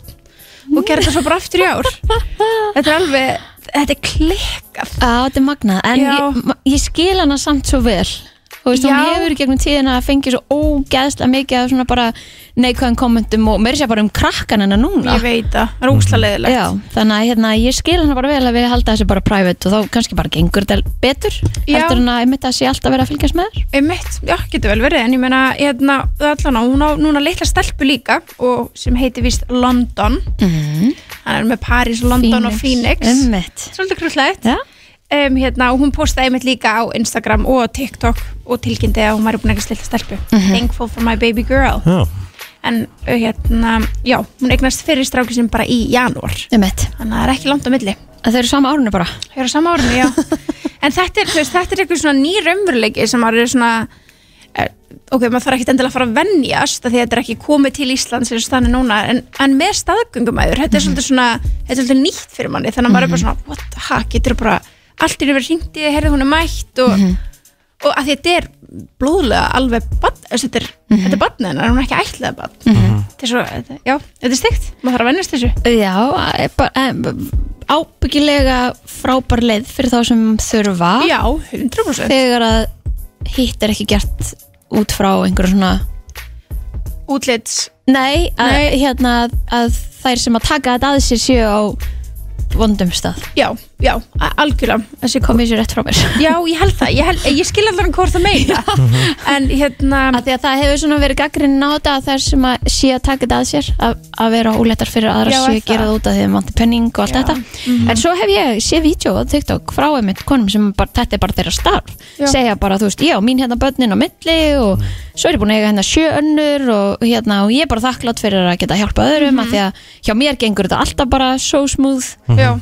M: og gerði þetta svo bara aftur í ár. (laughs) Þetta er alveg, þetta er klikkað.
B: Já, þetta er magnað, en ég, ég skil hana samt svo vel Þú veist, hún hefur gegnum tíðina að fengið svo ógeðslega mikið af svona bara neikvæðum kommentum og meiri sér bara um krakkan hennar núna.
M: Ég veit það, það óslega leiðilegt
B: Já, þannig að hérna, ég skil hana bara vel að við halda þessu bara private og þá kannski bara gengur þetta betur.
M: Já.
B: heldur en að einmitt að sé alltaf verið að fylgjast með þér?
M: Einmitt, já, getur vel verið en ég meina, hérna, allan á, hún á núna litla stelpu líka og sem heiti vist London.
B: Mm.
M: hann er með Paris, London og Phoenix.
B: Einmitt.
M: Svolítið krúllegt
B: Já
M: um, hérna, og hún postaði einmitt líka á Instagram og TikTok og tilkynnti að hún væri búin að eignast litla stelpu.
B: Mhm.
M: Thankful for my baby girl.
A: Já.
M: En hérna, já, hún eignast fyrir stráki sem bara í janúar.
B: Einmitt.
M: Þannig að það er ekki langt á milli.
B: Að þau eru sama árinu bara?
M: Þau eru sama árinu, já. (laughs) En þetta er, þú veist, þetta er eitthvað svona ný raunveruleiki sem maður er svona eh, ok, maður þarf ekki endilega að fara að venjast af því að þetta er ekki komið til Íslands eins og þannig núna, en, en með staðgöngumæður þetta er svolítið svona, þetta er svolítið nýtt fyrir manni þannig að maður er bara svona, what, ha, getur bara allt er yfir hringdi, herði hún er mætt og, og að þetta er blóðlega alveg bann, þetta er, þetta er bann hennar, hún er ekki ætlaða bann þetta er svo, þetta, já, þetta er stygt maður þarf að venjast þessu.
B: Já, eh, eh, ábyggilega frábær leið fyrir þá sem þurfa.
M: Já, 100%
B: Þegar að hitt er ekki gert út frá einhverju svona
M: Útlits.
B: Nei, að,
M: Nei.
B: hérna að þær sem að taka þetta að sér séu á vondum stað.
M: Já, já, algjörlega þessi
B: komið sér rétt frá mér
M: Já, ég held það, ég, held, ég skil allar hvort það meina (laughs) En hérna
B: að því að það hefur svona verið gaggrinn á þetta þær sem að sé að taka þetta að sér að, að vera óléttar fyrir aðra
M: Já,
B: sé að gera
M: það?
B: það út af því að vanti penning og allt
M: Já.
B: þetta
M: Mhm.
B: en svo hef ég sé vídeo á TikTok frá einmitt konum sem bara, þetta er bara þeirra starf
M: Já.
B: segja bara, þú veist, ég á mín hérna börnin á milli og svo er ég búin að eiga hérna sjö önnur og hérna og ég er bara þakklátt fyrir að geta hjálpa öðrum
M: Mhm.
B: af því að hjá mér gengur þetta alltaf bara so smooth
M: Já,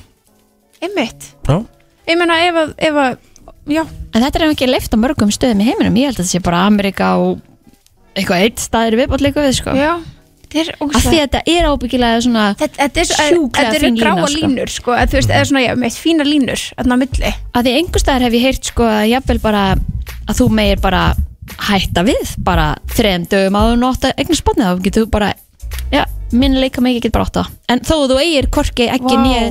M: einmitt
A: Já.
M: Ég meina ef að, ef að Já,
B: En þetta er ekki leift á mörgum stöðum í heiminum Ég held að þetta sé bara Amerika og eitthvað eitt staðir viðbátt líka við sko.
M: Já, þetta er
B: Af því að þetta er ábyggilega svona
M: þetta, þetta er svo,
B: sjúklega
M: þetta
B: fín
M: eru gráa
B: lína sko.
M: línur sko, að, þú veist, eða svona, já, með fína línur þarna á milli
B: Að því einhver staðar hef ég heyrt sko að jafnvel bara að þú meir bara hætta við bara þreim dögum að þú nótt að eignar spannið þá getur þú bara já, minn leika mig ekki bara átt á en þó að þú eigir korki ekki
M: Vá.
B: wow. nýja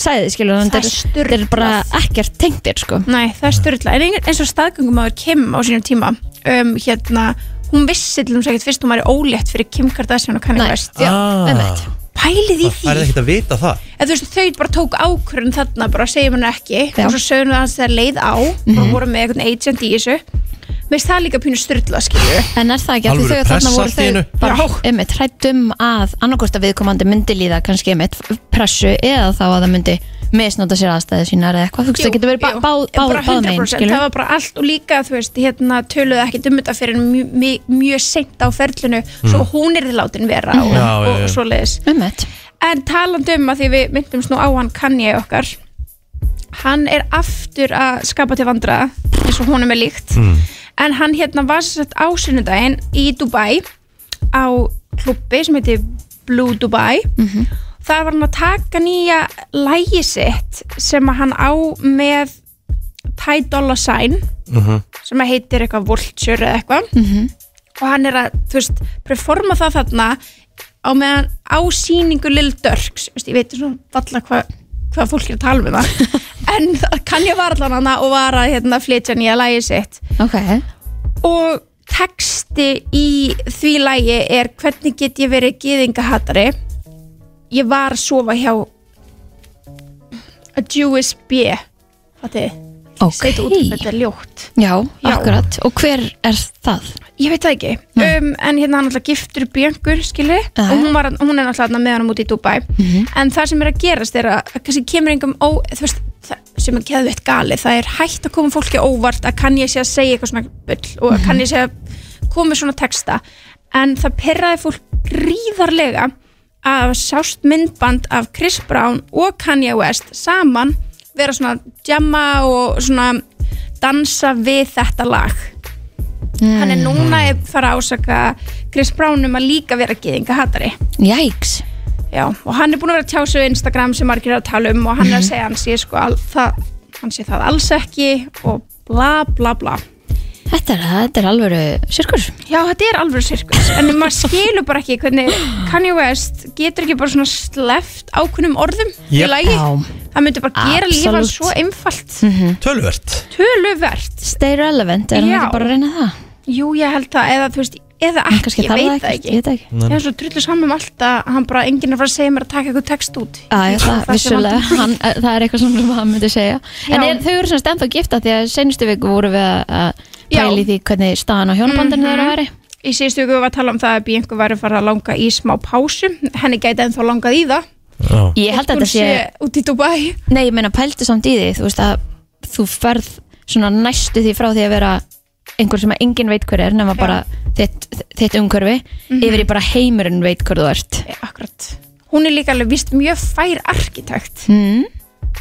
B: sæði skilur
M: er
B: er- þetta er bara ekkert tengdir sko.
M: Nei, það er styrla En ein- eins og staðgöngumæður Kim á sínum tíma um, hérna, hún vissi til þess að fyrst hún væri ólétt fyrir Kim Kardashian og Kanye West. Já,
A: Ah.
M: Pælið í því
A: Það er ekkert að vita það
M: En þú veist, þau bara tók ákvörðun þarna bara segjum hann ekki.
B: Já.
M: og svo sögum við hans þegar leið á og voru með einhvern agent í þessu. Mér finnst það líka pínu styrla, skilju
B: En er það ekki að því þau þarna voru þau bara einmitt hrættum að annarkost að viðkomandi myndi líða kannski einmitt pressu eða þá að það myndi misnóta sér aðstæði sínar eða eitthvað, þú veist það getur verið bá, bá, bá, báð megin
M: 100%
B: skilur
M: það var bara allt og líka þú veist hérna töluðu ekki um þetta fyrir mjög, mjög, mjög seint á ferlinu svo hún er þið látin vera og,
A: Já, já,
M: og
A: já.
M: svoleiðis.
B: Einmitt.
M: En talandi um að því við myndumst nú á hann Kanye okkar hann er aftur að skapa til vandra eins og honum er líkt. En hann hérna var sett á sunnudaginn í Dubai á klubbi sem heitir Blue Dubai. Þar var hann að taka nýja lægi sitt sem að hann á með Ty Dolla Sign sem að heitir eitthvað Vulture eða eitthvað. Og hann er að, þú veist, performa það þarna á meðan á síningu Lil Durks, ég veit svona valla hvað hva fólk er að tala um það (laughs) en það kann ég var allan hana og var að hérna, flytja nýja lægi sitt.
B: Ok,
M: og texti í því lægi er hvernig get ég verið gyðingahatari? Ég var að sofa hjá a Jewish B Fatið,
B: ok.
M: Segðu út um þetta er ljótt.
B: Já,
M: Já.
B: akkurat, og hver er það?
M: Ég veit það ekki, um, en hérna hann alltaf giftur Björngur, skilji,
B: Aha.
M: og hún, var, hún er alltaf með hann út í Dubai en það sem er að gerast er að að kannski kemur einhverjum ó, þú veist, það, sem er geðveitt galið, það er hægt að koma fólki óvart að kann ég sé að segja eitthvað svona bull og að kann ég sé að koma svona texta. En það perraði fólk gríðarlega að sást myndband af Chris Brown og Kanye West saman vera svona jamma og svona dansa við þetta lag. Hann er núna að fara að ásaka Chris Brown um að líka vera geðinga hatari
B: Jæks
M: Já, og hann er búin að vera að tjá sig á Instagram sem margir að tala um og hann er að segja að hann sé sko al, það, hann sé það alls ekki og bla bla bla
B: Þetta er, þetta er alvöru sirkur
M: Já, þetta er alveg sirkus en maður skilur bara ekki hvernig Kanye West getur ekki bara svona sleft ákunnum orðum í
A: Jep.
M: lagi
B: Já.
M: það myndi bara gera lífa
B: Absolutt.
M: svo einfalt
A: Tölvert
M: töluvert
B: Stay relevant, er hann
M: Já.
B: ekki bara að reyna það?
M: Jú, ég held það, eða þú veist eða
B: En
M: ekki,
B: kannski
M: ég
B: þarf
M: veit
B: það ekki,
M: ekki
B: ég veit það ekki.
M: Ég er svo drullu saman um allt að hann bara enginn er að fara að segja mér að taka eitthvað text út
B: Já, já, það,
M: sem
B: vissulega,
M: vantar.
B: hann, eh, það er eitthvað sem hann myndi segja En
M: Já.
B: er, þau eru semst ennþá gifta því að senustu viku voru við að- að. Pæli því hvernig staðan á hjónabandinu þeirra
M: Mhm.
B: væri.
M: Í síðustu viku var að tala um það að Bianca væri að fara að langa í smá pásu. Henni gæti ennþá langað í það.
B: Ég held að þetta sé
M: út í Dubai.
B: Nei, ég meina pælti samt í því Þú veist að þú ferð svona næstu því frá því að vera einhver sem að enginn veit hver er nema bara þitt, þitt umhverfi.
M: Mhm.
B: yfir í bara heimurinn veit hver þú ert.
M: Akkurat. Hún er líka alveg vist mjög fær arkitekt.
B: Mm.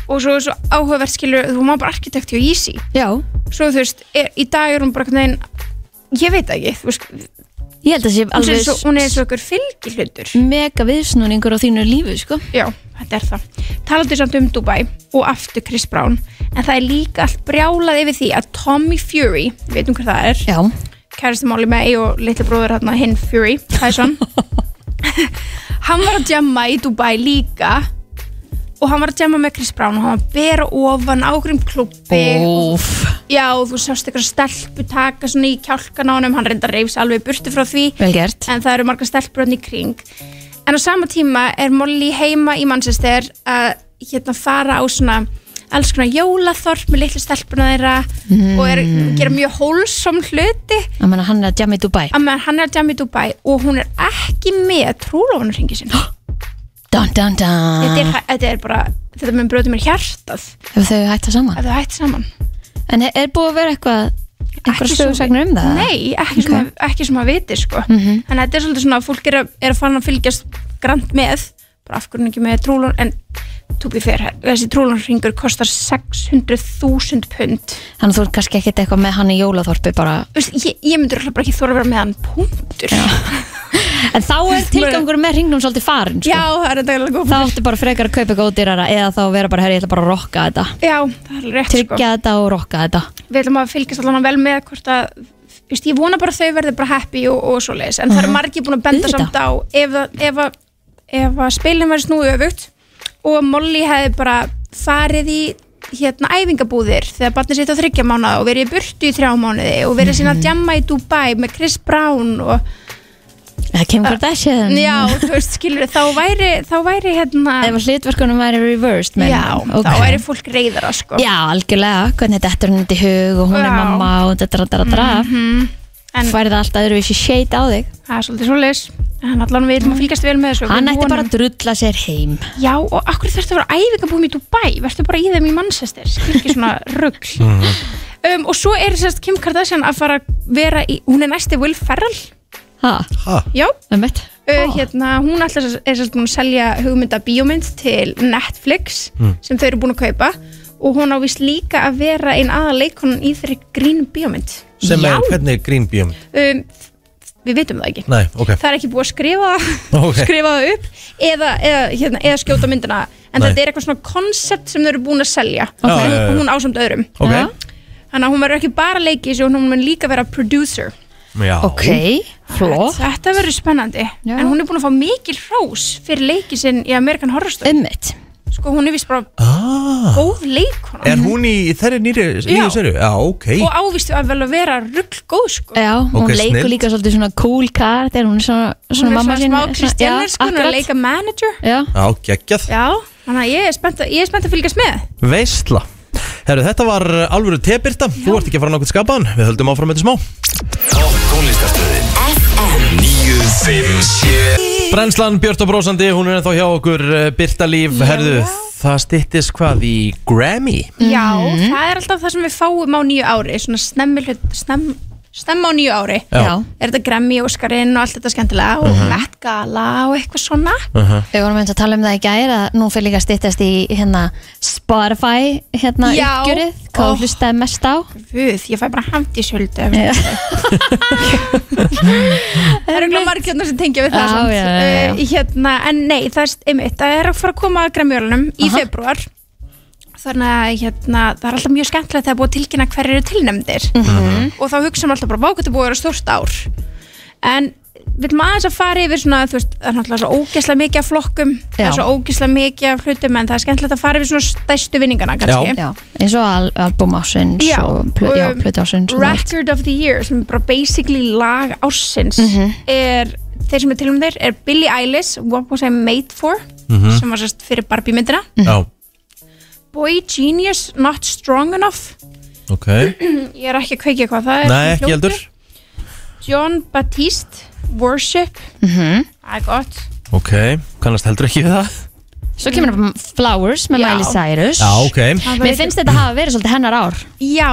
M: Og svo, svo áhugavert skilur þú má bara arkitekt hjá Easy
B: Já.
M: Svo þú veist, er, í dag er hún bara veginn ég veit ekki þú veist,
B: Ég held að sé
M: hún, er
B: alveg
M: svo, hún er og ykkur fylgihlutur.
B: mega viðsnúningur á þínu lífi sko.
M: Já, þetta er það. Talandi samt um Dubai og aftur Chris Brown en það er líka allt brjálað yfir því að Tommy Fury, við veitum hver það er
B: Já,
M: kæristumáli með og litli bróður hérna hinn Fury, Tyson. (laughs) (laughs) Hann var að jamma í Dubai líka og hann var að jamma með Chris Brown og hann var að bera ofan á okkur klubbi
B: Óf
M: já og þú sást eitthvað stelpu taka svona í kjálkan á honum. Hann reynda reyfs alveg burtu frá því. En það eru marga stelpur hann í kring. En á sama tíma er Molly heima í Manchester að hérna fara á svona alls konar jólaþorp með litlu stelpuna þeirra
B: Mm.
M: og er að gera mjög hólsom hluti.
B: Að hann er að jamma í Dubai.
M: Að hann er að jamma í Dubai og hún er ekki með trúlofunarringi sin (gasps)
B: Dun dun dun
M: þetta, er, þetta er bara, þetta mun brjóti mér hjartað
B: Ef þau hætta saman
M: ef þau hætti saman
B: En er, er búið að vera eitthvað einhverja sögursagnir um það?
M: Nei, ekki, sem, að, ekki sem að viti sko.
B: Mhm.
M: en þetta er svolítið svona að fólk er að, er að fara að fylgjast grant með bara af hvernig ekki með trúlun en to be fair, þessi trúlunarringur kostar 600.000 pund
B: Þannig þú er kannski ekkert eitthvað með hann í jólaþorpi bara
M: Vist, ég, ég myndur alltaf bara ekki þóra að vera með hann punktur (laughs)
B: En þá er tilgangur með ringnum svolítið farin sko.
M: Já, það er þetta góð
B: Þá áttu bara frekar að kaupa eitthvað ódýrara eða þá vera bara, herri, ég ætla bara að rokka þetta
M: Já, það er rétt sko.
B: Tryggja þetta og rokka þetta
M: Við ætlum að fylgjast allan vel með hvort að Vist, ég vona bara að þau verði bara happy og, og svo leis en það eru
B: Mhm.
M: margir búin að benda
B: Auðvitað.
M: samt á ef, ef, ef að spilin verði snúið öfugt og Molly hefði bara farið í hérna æfingabúðir þegar barnið sitt á þryggja mánuða og verið í burtu í þrjá mánuði og verið sína
B: Mhm.
M: að djamma í Dubai með Chris Brown og
B: Það kemur Kardashian
M: já, þú veist, skilur þá væri, þá væri hérna
B: Ef að hlutverkunum væri reversed meina
M: já,
B: þú?
M: þá væri fólk reyðara sko
B: Já, algjörlega, hvernig þetta er hún í hug og hún er
M: Já.
B: mamma og þetta er þetta draf
M: Mhm. En-
B: Færið alltaf öðruvísi shade á þig?
M: Það er svolítið svo leis en allan við erum að fylgjast vel með þessu
B: Hann
M: Við
B: ætti bara
M: vonum-
B: að drulla sér heim.
M: Já, og akkur þurftu að vera æfingabúum í Dubai? Vertu bara í þeim í Manchester. Skil ekki svona (laughs) rugl. Um, Og svo er sérst Kim Kardashian að fara að vera í Hún er næsti Will Ferrell.
B: Ha,
A: Ha?
M: Já.
B: Um mitt.
M: Uh, hérna, Hún ætlar er sérst búin að selja hugmynda bíómynd til Netflix
A: Mm.
M: sem þau eru búin að kaupa og hún á vist líka að vera einn aða leikonan í þeirri grín bíómynd
A: Sem
M: Já,
A: er, hvernig er Green Beam?
M: um, Við vitum það ekki.
A: Nei, ok.
M: Það er ekki búið að skrifa, (laughs)
A: Ok.
M: skrifa það upp eða, eða, hérna, eða skjóta myndina. En
A: Nei.
M: þetta er eitthvað svona koncept sem þau eru búin að selja.
A: Já, já, já.
M: og hún ásamt öðrum.
A: Ok.
M: Já. þannig að hún verður ekki bara leiki og hún mun líka vera producer.
A: Já.
B: Ok, flott.
M: Þetta verður spennandi. En hún er búin að fá mikil hrós fyrir leiki sinn í American Horror Story.
B: Einmitt
M: Sko hún er vist bara
A: ah.
M: góð leikona
A: Er hún í þeirri nýri, nýri serju? Já, ok.
M: Og ávistu að vel að vera rugg góð sko.
B: Já, hún
A: Ok,
B: leikur
A: snillt.
B: líka svolítið svona cool karakter Hún er svona,
M: Hún
B: svona
M: er
B: mamma
M: svona
B: sín
M: smá Kristjánir sko, hún er að leika manager.
B: Já,
A: geggjað.
M: Já, þannig að ég er spennt að, er að fylgjast með.
A: Veistla. Herru, þetta var alvöru tebirta Þú ert ekki að fara nokkuð skapaðan. Við höldum áfram með þetta smá
J: Topp tónlistarstöðin FM 957
A: Brennslan Björn og Brósandi, hún er ennþá hjá okkur uh, Birta Líf, herðu Það styttist hvað í Grammy?
M: Já, það er alltaf það sem við fáum á nýju ári Svona snemmi hlut Snemma á nýju ári
A: Já.
M: Er þetta Grammy, Óskarinn og allt þetta skemmtilega Og
A: Mhm.
M: Met Gala og eitthvað svona
B: Við vorum eins að tala um það í gær að nú fyrir líka að styttast í hérna Spotify hérna
M: Já.
B: uppgjörið hvað
M: Ó.
B: oh. hlustaði mest á
M: Guð, ég fæ bara hamt í söldu
B: Já. (laughs)
M: Það eru ekki margirna sem tengja við það
B: Já,
M: samt.
B: já, já, já.
M: Eh, hérna, En nei, það er, einmitt, það er að fara að koma að Grammy-jólunum í februar Þannig að hérna, það er alltaf mjög skemmtilegt þegar búið að tilkynna hverju eru tilnefndir
B: Mhm.
M: og þá hugsaum alltaf bara, vá, hvað þetta er búið að vera stórt ár en við viljum aðeins að fara yfir svona, þú veist, það er náttúrulega svo ógeðslega mikið af flokkum, það
B: Já.
M: er svo ógeðslega mikið af hlutum, en það er skemmtilegt að fara yfir svona stæstu vinningana kannski
B: Já, eins og al album ásins
M: Já,
B: og já,
M: um,
B: plötu ásins og.
M: Record of the Year sem er bara basically lag ársins
B: Mhm.
M: er, þeir sem er til um þeir er Billie Eilish, What Was I Made For
A: Mhm.
M: sem var sérst fyrir Barbie myndina
A: Já,
M: Boy Genius, Not Strong Enough.
A: Ok. (clears throat)
M: Ég er ekki að kveikja hvað það er
A: Nei, ekki heldur.
M: John Baptiste, Worship.
B: Mhm.
M: það er gott
A: Ok, kannast heldur ekki við það.
B: Svo kemur það Flowers með
M: Já.
B: Miley Cyrus.
A: Já, ok.
B: Mér finnst þetta hafa verið svolítið hennar ár.
M: Já,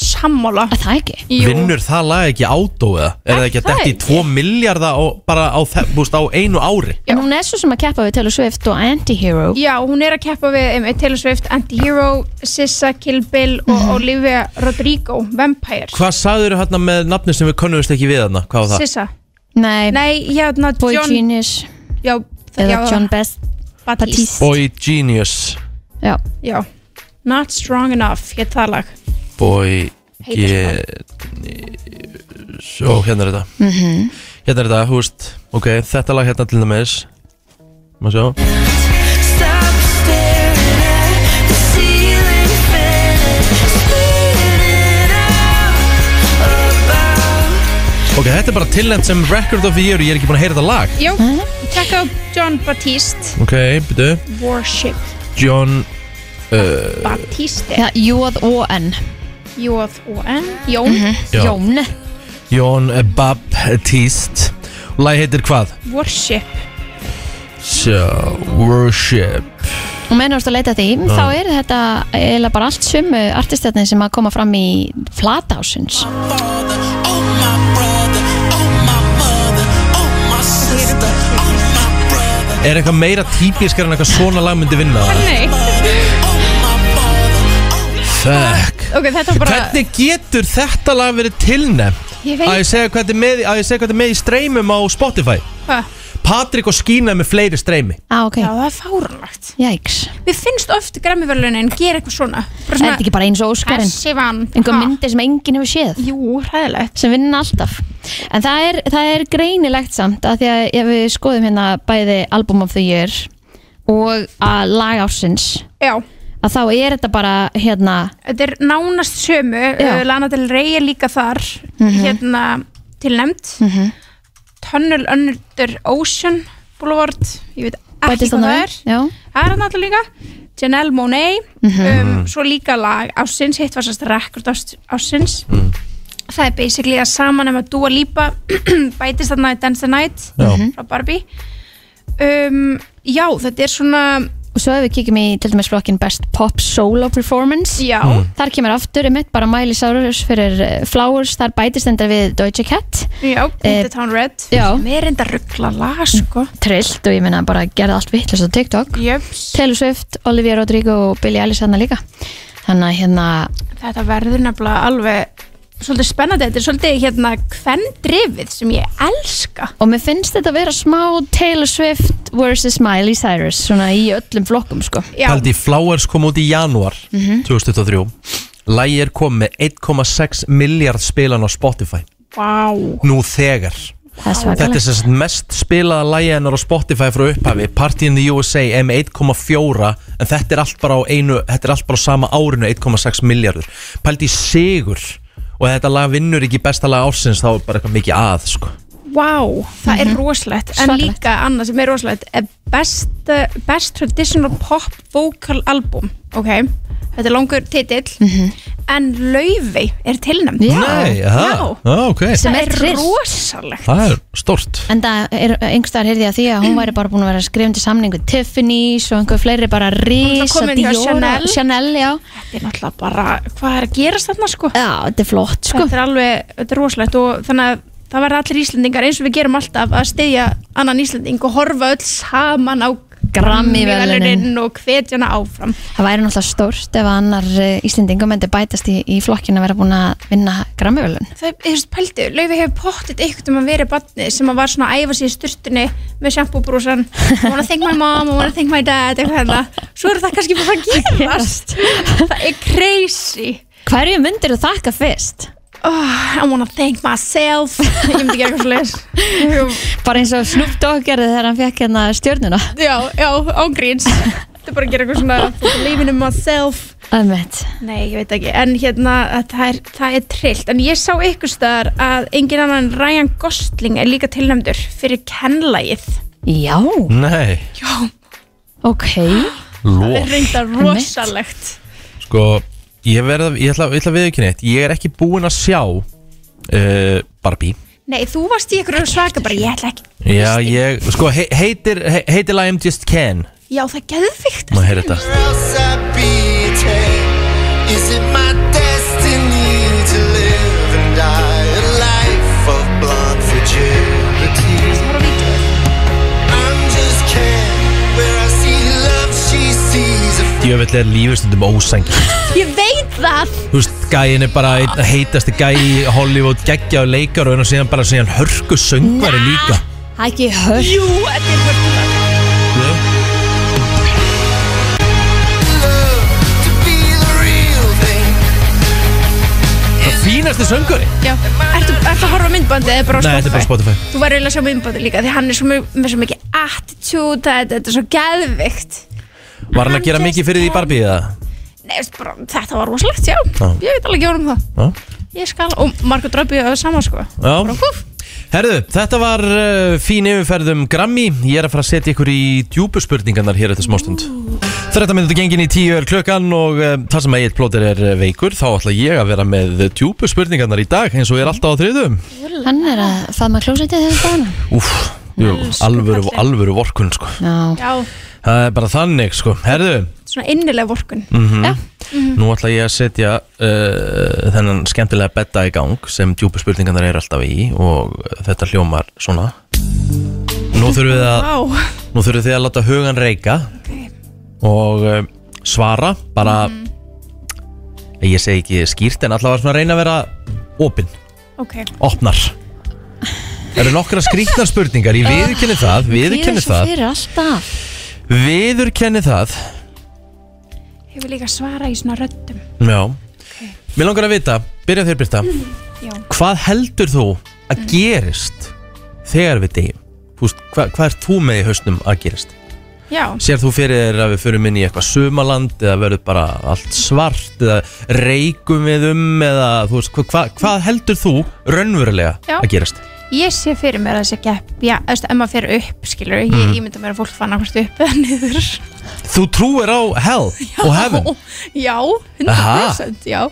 M: sammála.
B: Að það ekki?
A: Vinnur það lag ekki átó eða? Er það ekki að detti í
M: ekki?
A: 2 miljardar á, bara á, þe- búst, á einu ári?
B: En hún er svo sem að keppa við Taylor Swift og Anti-Hero.
M: Já, hún er að keppa við einmitt, Taylor Swift, Anti-Hero, Sissa, Kill Bill og
B: Mhm.
M: Olivia Rodrigo, Vampire
A: Hvað sagður hérna með nafni sem við konumist ekki við hérna? Hvað var það?
M: Sissa.
B: Nei,
M: Nei, hérna
B: Boy
M: John
B: Genius.
M: Já, það-
B: eða
M: já,
B: John Best
M: Batiste.
A: Boy Genius.
B: Já,
M: Já, Not Strong Enough, hétt það lag
A: Boy Genius Og hérna er þetta.
B: Mhm.
A: Hérna er þetta, hú veist Ok, þetta lag hérna til dæmis. Má sjá. Ok, þetta er bara tilnæmt sem Record of the Year og Ég er ekki búin að heyra þetta lag.
M: Jó, tjekka á John Batiste
A: Ok, byrju
M: Worship.
A: John uh,
M: Batiste
B: Já, J-O-N
M: J-O-N Jón.
A: Já.
B: Jón.
A: Jón Baptiste Og lagi heitir hvað?
M: Worship.
A: So, worship.
B: Og meðan þú ert að leita að því,
A: Já.
B: þá er þetta eiginlega bara allt sumu artistarnir sem að koma fram í flatásins
A: Er eitthvað meira típiskar en eitthvað svona lag myndi vinna?
M: Nei
A: Fuck.
M: Ok, þetta var bara
A: Hvernig getur þetta lag verið tilnefnt?
M: Ég veit-
A: Að ég segja hvað þetta er með, er í streymum á Spotify?
M: Hvað?
A: Patrik og Skína með fleiri streymi.
B: Ah, ok.
M: Já, það er
B: Jæks
M: Við finnst oft græmiverlunin gera eitthvað svona.
B: Er þetta ekki bara eins og Óskarinn?
M: Þessi vann
B: Einhver myndir sem enginn hefur séð?
M: Jú, hræðilegt.
B: Sem vinna alltaf. En það er, það er greinilegt samt að því að ef við skoðum hérna bæði Album of the Year og að lag ársins
M: Já
B: að þá er þetta bara hérna
M: Þetta er nánast sömu
B: Já.
M: uh, Lana Del Rey er líka þar
B: Mhm.
M: Hérna tilnefnd
B: Mhm.
M: Tunnel Under Ocean Boulevard Ég veit ekki
B: Bætist
M: hvað
B: þarna
M: það
B: við,
M: er
B: já.
M: Það er hann alltaf líka Janelle Monáe
B: Mhm.
M: um, Svo líka lag ásins Hitt var sérst rekord ás- ásins Það er basically að saman um að Dua Lipa (clears throat) bætist þarna í Dance the Night
B: Já.
M: Frá Barbie um, Já, þetta er svona
B: og svo ef við kíkjum í til dæmis flokkin Best Pop Solo Performance
M: Já.
A: Mm.
B: þar kemur aftur um mitt bara Miley Cyrus fyrir eh, Flowers, þar bætist enda við Deutsche Cat
M: Já,
B: Eh,
M: Painted Town Red
B: já.
M: Mér er enda ruggla lag sko
B: trillt og ég meina bara gerði allt vittlust á TikTok
M: Jöps.
B: Taylor Swift, Olivia Rodrigo og Billie Eilish þarna líka þannig að hérna
M: Þetta verður nefnilega alveg svolítið spennandi, þetta er svolítið hérna kvendrifið sem ég elska.
B: Og mér finnst þetta að vera smá Taylor Swift vs. Miley Cyrus svona í öllum flokkum sko.
A: Paldi Flowers kom út í janúar
B: Mhm.
A: 2023 Lægi er komið með 1,6 miljard spilan á Spotify.
M: Vá.
A: Nú þegar. Þetta er sagt mest spilaða lægi hennar á Spotify frá upphafi. Party in the USA er með 1,4 en þetta er allt bara á einu þetta er allt bara á sama árinu 1,6 miljardur Paldi sigur og þetta lag vinnur ekki besta lag ársins þá er bara eitthvað mikið að sko.
M: Vá, það er rosalegt en
B: Svakalegt.
M: líka annað sem er rosalegt er best, uh, best Traditional Pop Vocal Album. Ok, þetta er langur titill en Laufey er tilnæmt
B: Já.
A: Nei, aha,
M: Já.
A: ah, ok.
B: Sem
M: það
B: er
M: rosalegt.
A: Það er stort
B: En það er heyrði ég að því að hún væri bara búin að vera að skrifa undir samning við Tiffany's og einhver fleiri bara risa Dior
M: Chanel.
B: Chanel,
M: þetta er náttúrulega bara, hvað er að gerast þarna sko?
B: Já, þetta er flott sko.
M: Þetta er alveg, þetta er rosalegt og þannig að það verða allir Íslendingar eins og við gerum alltaf að styðja annan Íslending og horfa öll saman á
B: Grammy-verðlaunin.
M: og hvetja hana áfram.
B: Það væri náttúrulega stórt ef annar eh, Íslendingum myndi bætast í, í flokkin að vera búin að vinna Grammy-völun
M: það er, veist, pældu, Laufi hefur pottit eitthvað um að vera barnið sem að var svona að æfa sig í sturtunni með sjampúbrúsan wanna thank my mom, wanna thank my dad eitthvað hérna, svo er það kannski bara að gerast. (laughs) Það er crazy.
B: Hverju myndir þú þakka fyrst?
M: Oh, I wanna thank myself. (laughs) Ég myndi gera eitthvað svo (laughs)
B: Bara eins og Snoop Dogg gerði þegar hann fekk hérna stjörnuna.
M: Já, já, ángríns Þetta er bara að gera eitthvað svona Believing in myself.
B: Ömmit
M: Nei, ég veit ekki. En hérna, að það er, það er trillt. En ég sá ykkur staðar að engin annan Ryan Gosling er líka tilnæmdur fyrir kennlægið
B: Já,
A: Nei,
B: ok. (gasps)
M: Það er reynda rosalegt.
A: Sko, ég verða, ég ætla, ég ætla að viðkynna eitt. Ég er ekki búinn að sjá uh, Barbie.
M: Nei, þú varst í ykkur svaka bara, ég ætla ekki
A: Já, ég, sko, he, heitir, he, heitir lagum Just Can
M: Já, það er geðvikt
A: Má heyra þetta?
L: Is it my destiny
A: Djöfell er lífustundum ósæng
M: Ég veit það.
A: Þú veist, gæin er bara einn heitasti gæi í Hollywood geggja og leikar og síðan bara síðan hörku söngvari líka.
B: Það er ekki hörk
M: Jú, þetta er
A: Það fínasti söngvari.
M: Já, ertu, ertu að horfa á myndbandið eða bara á
A: Nei, þetta er bara Spotify?
M: Þú verður eiginlega að sjá myndbandið líka því hann er svo, mjög- með svo mikið attitude þetta, þetta er svo geðvikt
A: Var hann að gera mikið fyrir því Barbie eða?
M: Nei, bara, þetta var rosalegt, já
A: Já.
M: Ég veit alveg ekki um það
A: Já.
M: Ég skal, og Margot Robbie er sama sko
A: Já.
M: Bara, húf.
A: Herðu, þetta var uh, fín yfirferð um Grammy Ég er að fara að setja ykkur í djúpu spurningarnar hér eftir smástund 13 minnur gengin í 10 er klukkan og uh, þar sem að eitt plóter er uh, veikur þá ætla ég að vera með djúpu spurningarnar í dag eins og ég er alltaf á þriðum
B: Hann er að faðma klósetið þegar það
A: Úf, jú, alvöru, alvöru vorkun sko.
B: Já,
M: Já,
A: Það er bara þannig sko. Herðu,
M: svona innileg vorkun
A: Mhm.
M: Já. Mhm.
A: Nú ætla ég að setja uh, þennan skemmtilega betta í gang sem djúpu spurningarnar er alltaf í og þetta hljómar svona. Nú þurfum við að
M: Vá.
A: Nú þurfum þið að láta hugan reyka og uh, svara bara ég segi ekki skýrt en allavega svona reyna að vera opinn,
M: Ok.
A: Opnar. Það eru nokkra skrýtnar spurningar? Ég viðurkenni það, viðurkenni
B: svo
A: það.
B: fyrir alltaf
A: viðurkenni það
M: Hefur líka svara í svona röddum
A: Já Mér langar að vita, byrja þér Birta (laughs)
M: Já.
A: Hvað heldur þú að gerist þegar við deyjum? Þú veist, hva, hvað er þú með í hausnum að gerist?
M: Já,
A: Sér þú fyrir þér að við förum inn í eitthvað sumaland eða verður bara allt svart eða reykum við um eða þú veist, hva, hva, hvað heldur þú raunverulega
M: Já.
A: að gerast?
M: Ég sé fyrir mér að þessi gepp Já, þú veist, ef maður fer upp, skilur Ég
A: Mhm.
M: ímynda mér að fólk fann hvort upp eða niður
A: Þú trúir á hell (laughs) og heaven
M: Já,
A: Aha.
M: 100% Já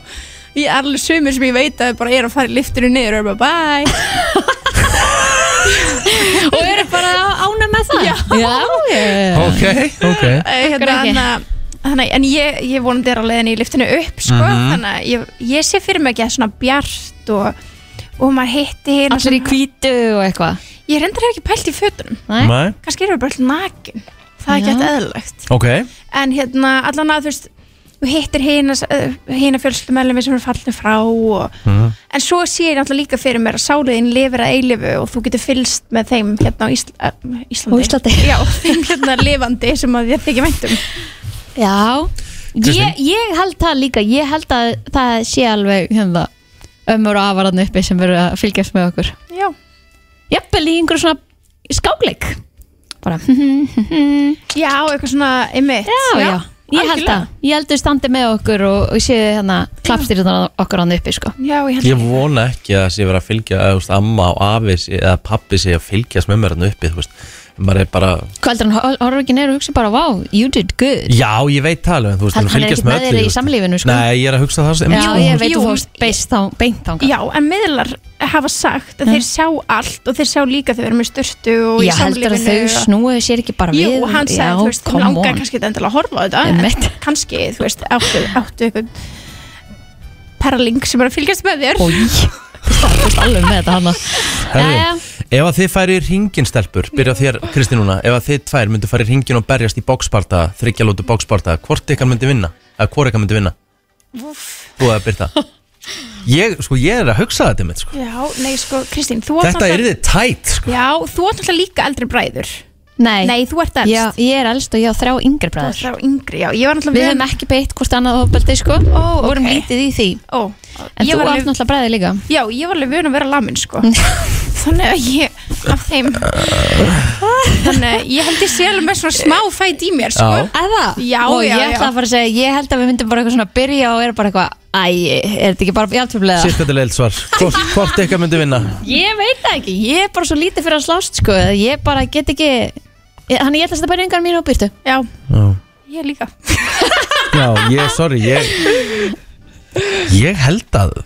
M: Ég er alveg sumir sem ég veit að bara er að fara í liftinu niður og er bara bye
B: Og eru bara (laughs) ána með það Já, já. (laughs)
A: Ok, ok
M: Eh, hérna,
B: ekki.
M: þannig en ég, ég vonandi er á leiðinni í liftinu upp sko,
A: Mhm.
M: þannig að ég, ég sé fyrir mig ekki að svona bjart og, og maður hitti hérna
B: Allir í hvítu og eitthvað.
M: Ég reyndar hef ekki pælt í fötunum.
A: Nei.
M: kannski erum við bara alltaf nakin. Það er ekki
B: Já.
M: eitthvað eðlilegt.
A: Ok.
M: En hérna allan að þú veist þú hittir hina, hina fjölskyldumælum sem eru fallin frá og,
A: Mhm.
M: en svo sé ég náttúrulega líka fyrir mér að sáliðin lifir að eilifu og þú getur fylst með þeim hérna á Ísl uh, Íslandi,
B: Á Íslandi.
M: Já, þeim hérna lifandi sem að þið þykir væntum
B: Já, ég, ég held það líka. Ég held að það sé alveg hérna, ömmur og afarann uppi sem verður að fylgjast með okkur.
M: Já.
B: Jafnvel í einhverjum svona skákleik. Bara. (laughs)
M: Já, eitthvað svona einmitt.
B: Já, já, ég held það Ég held þau standi með okkur og, og séu hérna klappstýrðan okkur hann uppi sko.
M: Já, ég held
A: Ég vona ekki að það sé verið að fylgja að, þú veist, amma og afi sé, eða pappi sé að fylgjast með mér hann uppi þú veist. Maður er bara
B: Hvað heldur hann horfður ekki neyru og hugsa bara Wow, you did good.
A: Já, ég veit það alveg en þú veist,
B: Hann-
A: að
B: hann er
A: fylgjast
B: ekkert með þér í samlífinu, sko.
A: Nei, ég er að hugsa það sem
B: Já, ég veit
M: Jú.
B: þú fórst beist á beint þangað.
M: Já, en miðlar hafa sagt að þeir sjá allt og þeir sjá líka þegar við erum í styrtu og í
B: Já, heldur að
M: samlífinu.
B: þau snúið sér ekki bara
M: Jú,
B: við.
M: hann sagði,
B: Já,
M: þú veist,
B: come
M: langar
B: on.
M: kannski endilega að horfa á þetta kannski, þú veist, áttu, áttu eitthvað perling sem er að fylgjast með þér.
B: Ói, (laughs) þú veist alveg með þetta
A: Herðu, ef að þið færi ringin stelpur byrja þér, Kristi núna. Ef að þið tvær myndu færi ringin og berjast í bóksparta þryggjalótu bóksparta, hvort ykkar myndi vinna? Eða hvort ykkar myndi vinna? Þú að byrta (laughs) ég, sko, ég er að hugsa þetta mitt sko.
M: Já, nei, sko, Kristín, þú átt
A: þetta er þið tætt sko.
M: Já, þú átt náttúrulega líka eldri bræður.
B: Nei,
M: Nei, þú ert elst.
B: Já, ég er elst og ég á þrjá yngri
M: Þú
B: bræður.
M: ert þrjá yngri, já, ég var náttúrulega
B: Við höfum ekki beitt hvort annað ofbeldi sko.
M: Ó,
B: Vorum
M: ok.
B: lítið í því.
M: Ó,
B: En
M: ég
B: þú
M: var
B: átt
M: alveg-
B: náttúrulega bræði líka.
M: Já, ég var alveg vön að vera lamin, sko. (laughs) Þannig að ég, af þeim. Þannig að ég held ég sé alveg með svona smá fæt í mér, sko.
B: Eða?
M: Já,
B: og
M: já,
B: ég
M: já.
B: ætla að fara að segja Ég held að við myndum bara eitthvað svona byrja og er bara eitthvað Æ, er þetta ekki bara bjálfjöflega?
A: Sitt þetta leilt svar. Hvort, (laughs) hvort ykkar myndi vinna?
B: Ég veit það ekki, ég er bara svo lítið fyrir að slást sko. Ég bara get ekki Þannig ég ætla að setja bara yngar mínu á byrtu
M: Já,
A: Já,
M: ég líka.
A: Já ég, sorry ég, (laughs) ég held að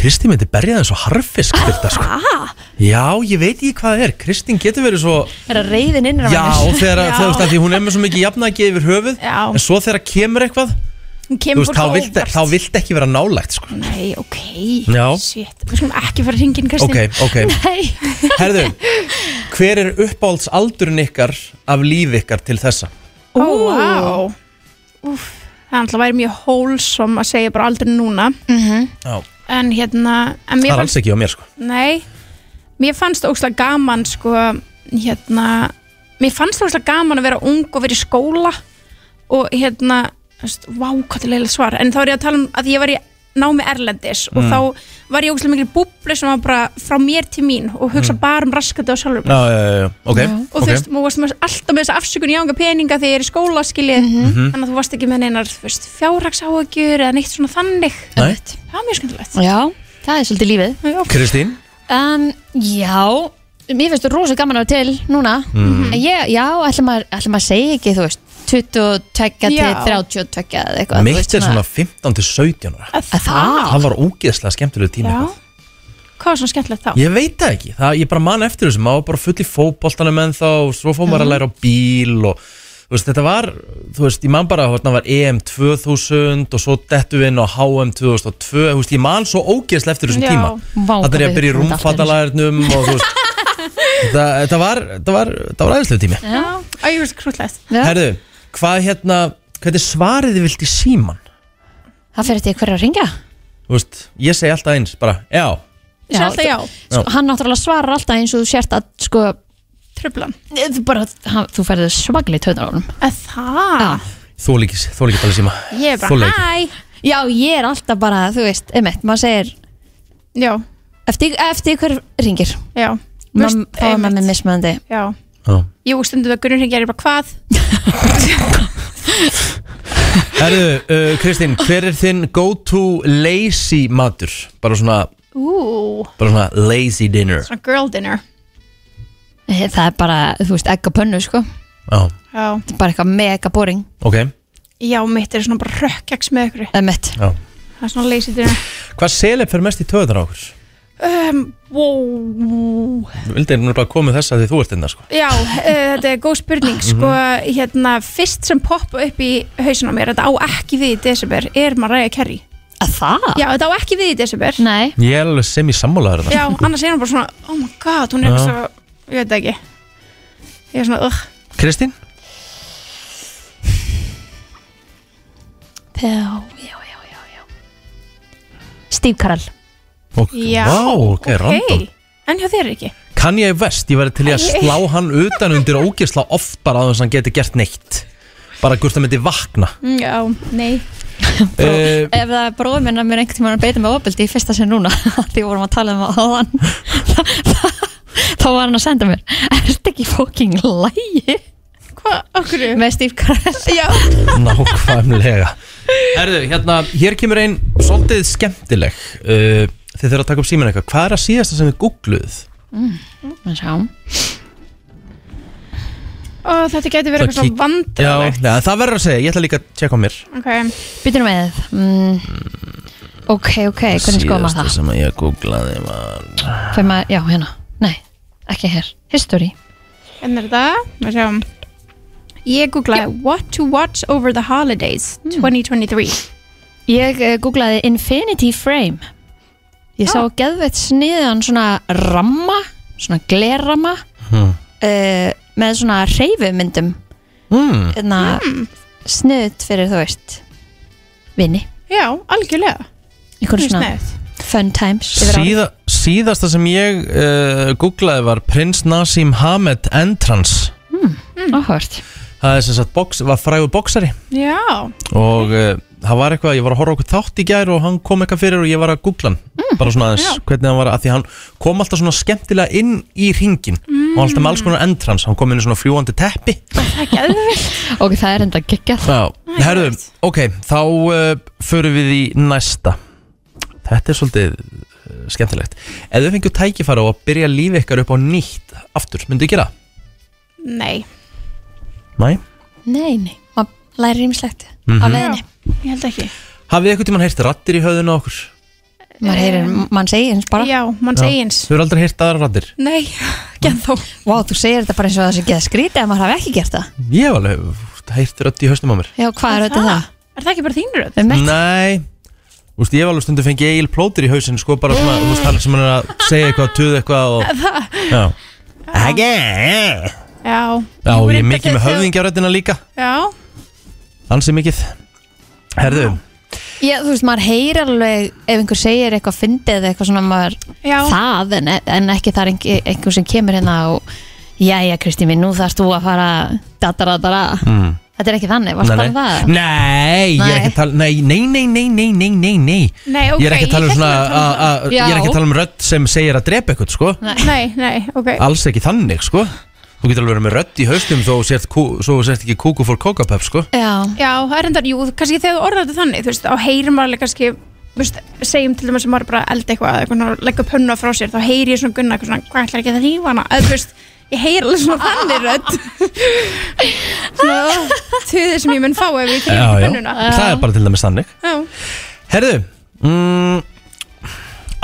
A: Kristi myndi berja það svo harfisk byrta, sko.
B: Ah,
A: Já, ég veit ekki hvað það er. Kristín getur verið svo
B: er að reyðin innra
A: Já, og þegar, þegar veist að því hún er með svo mikið jafnægi yfir höfuð
M: Já.
A: En svo þegar kemur eitthvað þú veist, þá, vilt, þá vilt ekki vera nálægt sko.
M: Nei, ok.
A: Já.
M: Shit, við skulum ekki fara hringin, Kristín.
A: Ok, ok. (laughs)
M: Nei.
A: Herðu, hver er uppáhalds aldurinn ykkar af líf ykkar til þessa?
M: Ó, vá. Úf, Það alltaf væri mjög hólsom að segja bara aldrei núna.
A: Já,
M: En hérna en
A: það
M: mér
A: er alls ekki á mér sko.
M: Nei, mér fannst óslega gaman sko, hérna mér fannst óslega gaman að vera ung og vera í skóla og hérna þú veist, vá, hvað er leiðilegt svar. En þá er ég að tala um að ég var í námi erlendis og
A: Mm.
M: þá var ég óslega mikil búblu sem var bara frá mér til mín og hugsa bara um raskandi og sjálfur
A: Já, já, já, já, ok,
M: og þú
A: ok
M: veist, maður varst alltaf með þessa afsökun í ánga peninga þegar ég er í skóla skiljið
A: Mhm.
M: þannig að þú varst ekki með neinar fjárhagsáhugjur eða neitt svona þannig
A: Nei.
M: það var mjög skemmtilegt
B: Já, það er svolítið lífið
M: Já.
A: Kristín?
B: um, Já, mér finnst þú rosa gaman að vera til núna. En ég, já, ætlum maður að segja ekki, þú veist 22 til
M: Já.
B: 32 eða eitthvað þú
A: Mitt
B: veist,
A: er svona 15 til 17 ára.
M: Að það?
A: Það var ógeðslega skemmtilegu tími
M: Já. Hvað var svona skemmtilegt þá?
A: Ég veit það ekki, það, ég bara man eftir þessu. Maður var bara full í fótboltanum en þá og svo fór maður að læra á bíl og þú veist, þetta var, þú veist, ég man bara þarna var EM 2000 og svo dettu við inn á HM 2002 þú veist, ég man svo ógeðslega eftir þessum
M: Já.
A: tíma.
B: Vá,
A: Þetta er
B: hvað
A: ég að byrja í
B: við-
A: rúmfattalæðurnum og þú veist (laughs) þetta, þetta var, þetta var, þetta var aðeinslegu tími.
M: Já, Æ, ég veist krútlegt
A: Herðu, hvað hérna, hvað er svarið þið vilt í síman?
B: Það fyrir til hver að ringja
A: Þú veist, ég segi alltaf eins, bara, já.
M: Segðu alltaf já.
B: Sko, Hann náttúrulega svarar alltaf eins og þú sért að sko
M: Trublan
B: Þú bara, hann, þú ferður svagli honum
M: Að það?
A: Þú líkis, þú líkis bara síma.
B: Ég er bara, hæ. Já, ég er alltaf bara, þú veist, einmitt Maður segir
M: Já.
B: Eftir, eftir hver ringir
M: Já.
B: Mam, Þá er maður með mismöðandi
M: Já
A: Já.
M: Jú, stundum það Gunnar hringir ég bara hvað? (laughs)
A: Herðu, uh, Kristín, hver er þinn go-to lazy matur? Bara svona,
M: Ú,
A: bara svona lazy dinner.
M: Svona girl dinner.
B: Eh, Það er bara, þú veist, egg og pönnu, sko.
A: Já,
M: Já,
B: Það er bara eitthvað mega boring.
A: Ok.
M: Já mitt er svona bara rökkjaks með ykkur
B: Einmitt
A: Já.
M: Það er svona lazy dinner.
A: Hvað selef fyrir mest í töðunar á okkur?
M: Um, wow.
A: Vildi nú bara koma með þessa því þú ert innan sko.
M: Já, uh, þetta er góð spurning Sko, hérna, fyrst sem poppa upp í hausin á mér Þetta á ekki við í desember Er Mariah Carey
B: Að það?
M: Já, þetta á ekki við í desember
B: Nei
A: Ég er alveg sem í sammálaður
M: Já, annars er hún bara svona Oh my god, hún er
A: Já.
M: svo Ég veit það ekki Ég er svona, ugh
A: Kristín?
B: Já, já, já, já, já Steve Carell
A: Og,
M: Já,
A: Vá, ok, random.
M: En hjá þér ekki?
A: Kann ég vest, ég væri til í að
M: Æ.
A: slá hann utan undir ógisla oft bara að þess að hann geti gert neitt. Bara hvort það myndi vakna.
M: Mm, Já, nei. (laughs)
A: Uh,
B: Ef það er bróður minn að mér einhvern tímann að beita með ofbeldi í fyrsta sinn núna (laughs) því vorum að tala um það áðan (laughs) þá var hann að senda mér Ertu ekki fucking lægi?
M: Hvað, okkur?
B: Með Steve Carell.
M: Já.
A: Nákvæmlega. Herðu, hérna, hér kemur ein svolítið skemmtileg uh, Þið þurfa að taka upp síminn eitthvað. Hvað er að síðasta sem þið googluð?
B: mm. Sjá.
M: Ó, þetta getur verið eitthvað
A: kík-
M: svona
A: Já, ja, það verður að segja, ég ætla líka að tjekka á mér.
M: Ok,
B: Býtum við. Mm. Ok, ok, hvernig skoðum maður það?
A: sem að ég googlaði var
B: Fyrir maður, já, hérna. Nei, ekki hér. History.
M: En er þetta? Við sjáum. Ég googlaði What to watch over the holidays 2023
B: Ég uh, googlaði Infinity Frame Ég sá geðveitt sniðan svona ramma Svona glerramma
A: Hmm.
B: uh, Með svona reyfumyndum
A: Hmm.
B: Hérna Sniðt fyrir, þú veist Vini
M: Já, algjörlega.
B: Einhvern svona
M: sniðugt.
B: fun times.
A: Síða, Síðasta sem ég uh, googlaði var Prins Nasim Hamed Entrance.
B: Áhört
A: Það er sem sagt, box, var frægur boksari
M: Já,
A: og uh, það var eitthvað, ég var að horfa á okkur þátt í gær og hann kom eitthvað fyrir og ég var að googla hann bara svona aðeins,
M: já.
A: hvernig hann var að því hann kom alltaf svona skemmtilega inn í ringin
B: Mm.
A: og alltaf með alls konar entrans hann kom inn í svona fljúandi teppi
M: er (laughs)
B: Ok, það er enda geggjað
A: Já, herðu, ok, þá uh, förum við í næsta Þetta er svolítið uh, skemmtilegt Ef þau fengjum tækifæra á að byrja lífi ykkar upp á nýtt aftur, myndu þið gera? það?
M: Nei,
A: Næ?
B: Nei, nei, maður lærir ímislegt
A: Mhm.
B: á leiðinni
M: ég held ekki.
A: Hafið eitthvað tímann heyrt rattir í höfðinu á okkur?
B: Maður heyrir, mann segir eins bara.
M: Já, mann segir eins
A: Þau eru aldrei heyrt aðra rattir?
M: Nei, (laughs) ekki ennþá.
B: Vá, þú segir þetta bara eins og það sé geða skrítið að maður hafi ekki gert það.
A: Ég hef alveg heyrt rödd í höstum á mér.
B: Já, hvað er þetta það?
M: Er það ekki bara þín?
B: Um
A: Nei. Úst, ég hef alveg stundu fengið eigil plótir í hausinn sko bara svona, þú veist, hann sem hann er að segja eitthvað, tuð eitthvað og, (laughs)
M: Það,
A: já. Ekki.
M: Já.
A: Já, ég er mikið með höfðingjaröddina líka.
M: Já,
A: Ansi mikið Herðu,
B: Já, þú veist, maður heyrir alveg ef einhver segir eitthvað fyndið eða eitthvað svona maður
M: Já.
B: það en, en ekki þar einhver, einhver sem kemur hérna og Jæja, Kristín mín, nú þarfst þú að fara dataradara
A: mm.
B: Þetta er ekki þannig, varst bara það?
A: Nei, ég er
B: Nei.
A: ekki að tala Nei, nei, nei, nei, nei, nei, nei, nei.
M: Nei, ok,
A: Ég er ekki að tala um svona
M: að um
A: a- a- Ég er ekki að tala um rödd sem segir að drepa eitthvað, sko.
M: Nei, nei, ok.
A: Alls ekki þannig, sko Þú getur alveg verið með rödd í haustum þó sért, svo sért ekki kúku for kókapöp, sko.
B: Já,
M: Já, það er endar, jú, kannski þegar þú orðar þetta þannig Þú veist, á maður alveg kannski þú veist, segjum til dæmis sem maður bara að elda eitthvað, eða leggja upp hönna frá sér, þá heyri ég svona gunna eitthvað svona, hvað ætlar ekki að rífa hana, eða þú veist, ég heyri alveg svona þannig rödd. (laughs) Svona tuðið sem ég mun fá ef ég
A: Já,
M: rífa
A: já,
M: hönnuna
A: það er bara til dæmis þannig.
M: Já.
A: Herðu mm,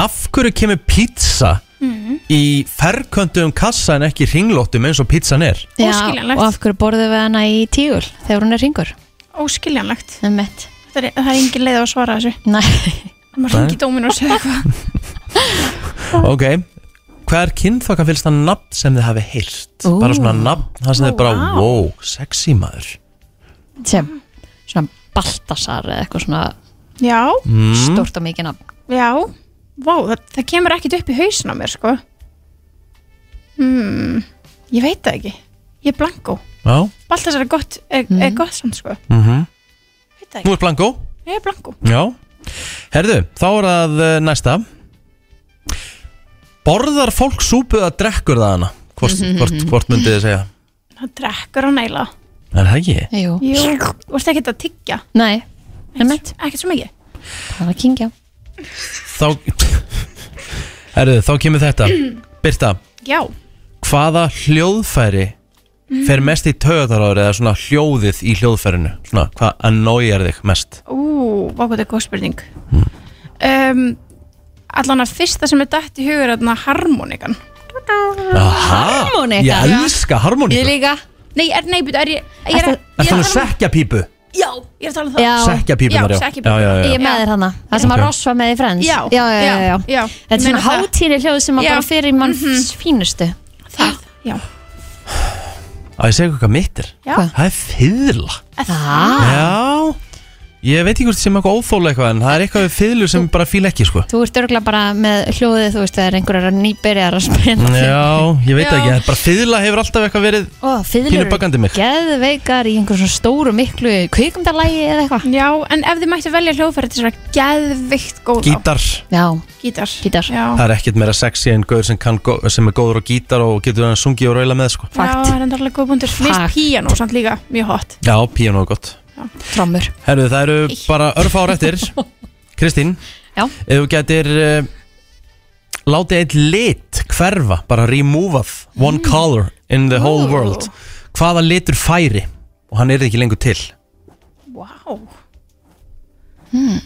A: Af hverju kemur pizza
B: Mhm.
A: í ferköntum kassa en ekki ringlóttum eins og pizzan er?
B: Já,
M: Óskiljanlegt.
B: og af hverju borðum við hana í tígul þegar hún er ringur?
M: Óskiljanlegt
B: Um mitt
M: Það er, það er engin leið á að svara þessu
B: Nei
M: maður
A: Nei.
M: ringi dómin og segja (laughs) eitthvað
A: Ok Hvað er kynþokkafylsta nafn sem þið hafi heyrt?
B: Ú.
A: Bara svona nafn, það sem þið bara,
B: vá.
A: wow, sexy maður
B: sem svona Baltasar eða eitthvað svona
M: Já,
A: Mm.
B: stórt og mikið nafn
M: já, vá, það, það kemur ekkit upp í hausin á mér sko. Hmm, Ég veit það ekki. Ég er blanko
A: Já.
M: Baltasar er gott, er, er gott samt sko.
A: Mm -hmm.
M: Veit það
A: Nú
M: ekki.
A: er blanko
M: Ég er blanko
A: Já. Herðu, þá er það uh, næsta. Borðar fólk súpu að drekkur það hana? Hvort,
M: Mhm.
A: hvort, hvort myndið þið segja?
M: Það drekkur hann eiginlega.
A: Er það ekki?
B: Jú.
M: Jú, þú ert ekkert að tyggja?
B: Nei, nefnt
M: Ekkert svo mikið?
B: Það var kingja
A: Þá Herðu, þá kemur þetta. (clears throat) Birta,
M: Já,
A: hvaða hljóðfæri fer mest í taugatáraður eða svona hljóðið í hljóðfærinu? Svona, hvað annoyar þig mest?
M: ú, vá hvað þetta er góð spurning. Um, Allan að fyrsta sem er dætt í hugur er þarna harmonikan
A: Aha,
M: Harmonika?
A: ég elska harmoníku
B: líka.
M: Nei, er, nei, byrju, er ég ég er,
A: Er það nú sekja pípu?
M: Já, ég er að tala um það
B: Já.
A: Sekkjapípunar, já.
M: Já, sekkjapípunar.
A: Já, já, já.
B: Ég er með þér hana Það sem
A: Ok.
B: að Ross var með í Friends
M: Já,
B: já, já, já, já.
M: já.
B: Þetta er
M: Ég
B: svona
M: meina það.
B: hátíri hljóð sem að
M: Já.
B: bara fyrir mann fínustu
M: Það, já
A: Að ég segja hvað mitt er
M: Já.
A: Það er fiðla
B: Ah.
A: Já Ég veit ekki hvort sem eitthvað óþóla eitthvað En það er eitthvað við fiðlu sem bara fíl ekki sko.
B: Þú ert örgulega bara með hljóðið Þú veist, þegar einhverjar nýbyrjar að spila.
A: Já, ég veit
B: Já.
A: ekki Bara fiðla hefur alltaf eitthvað verið
B: Ó, fiðlur
A: Pínu bakandi mig.
B: geðveikar í einhver svona stóru miklu kvikumdalægi eða eitthvað.
M: Já, en ef þið mættu velja hljóðfæri til svona geðvikt góð á
A: Gítar.
B: Já,
M: Gítar.
B: Gítar.
M: Já,
A: Það er ekkert meira sexy en gaur sem, kann, gó- sem er góður á gítar og getur hann sungið og raula með sko.
M: Já, það er enda alveg góð búndur Mér
B: Fakt.
M: finnst píanó samt líka mjög hot.
A: Já, píano er gott
B: Trommur.
A: Herru, það eru bara örfár eftir. (laughs) Kristín
B: Já.
A: Ef þú getur uh, Látið eitt lit hverfa Bara removeað One color in the whole world Hvaða litur færi? Og hann er ekki lengur til.
M: Vá
B: hmm.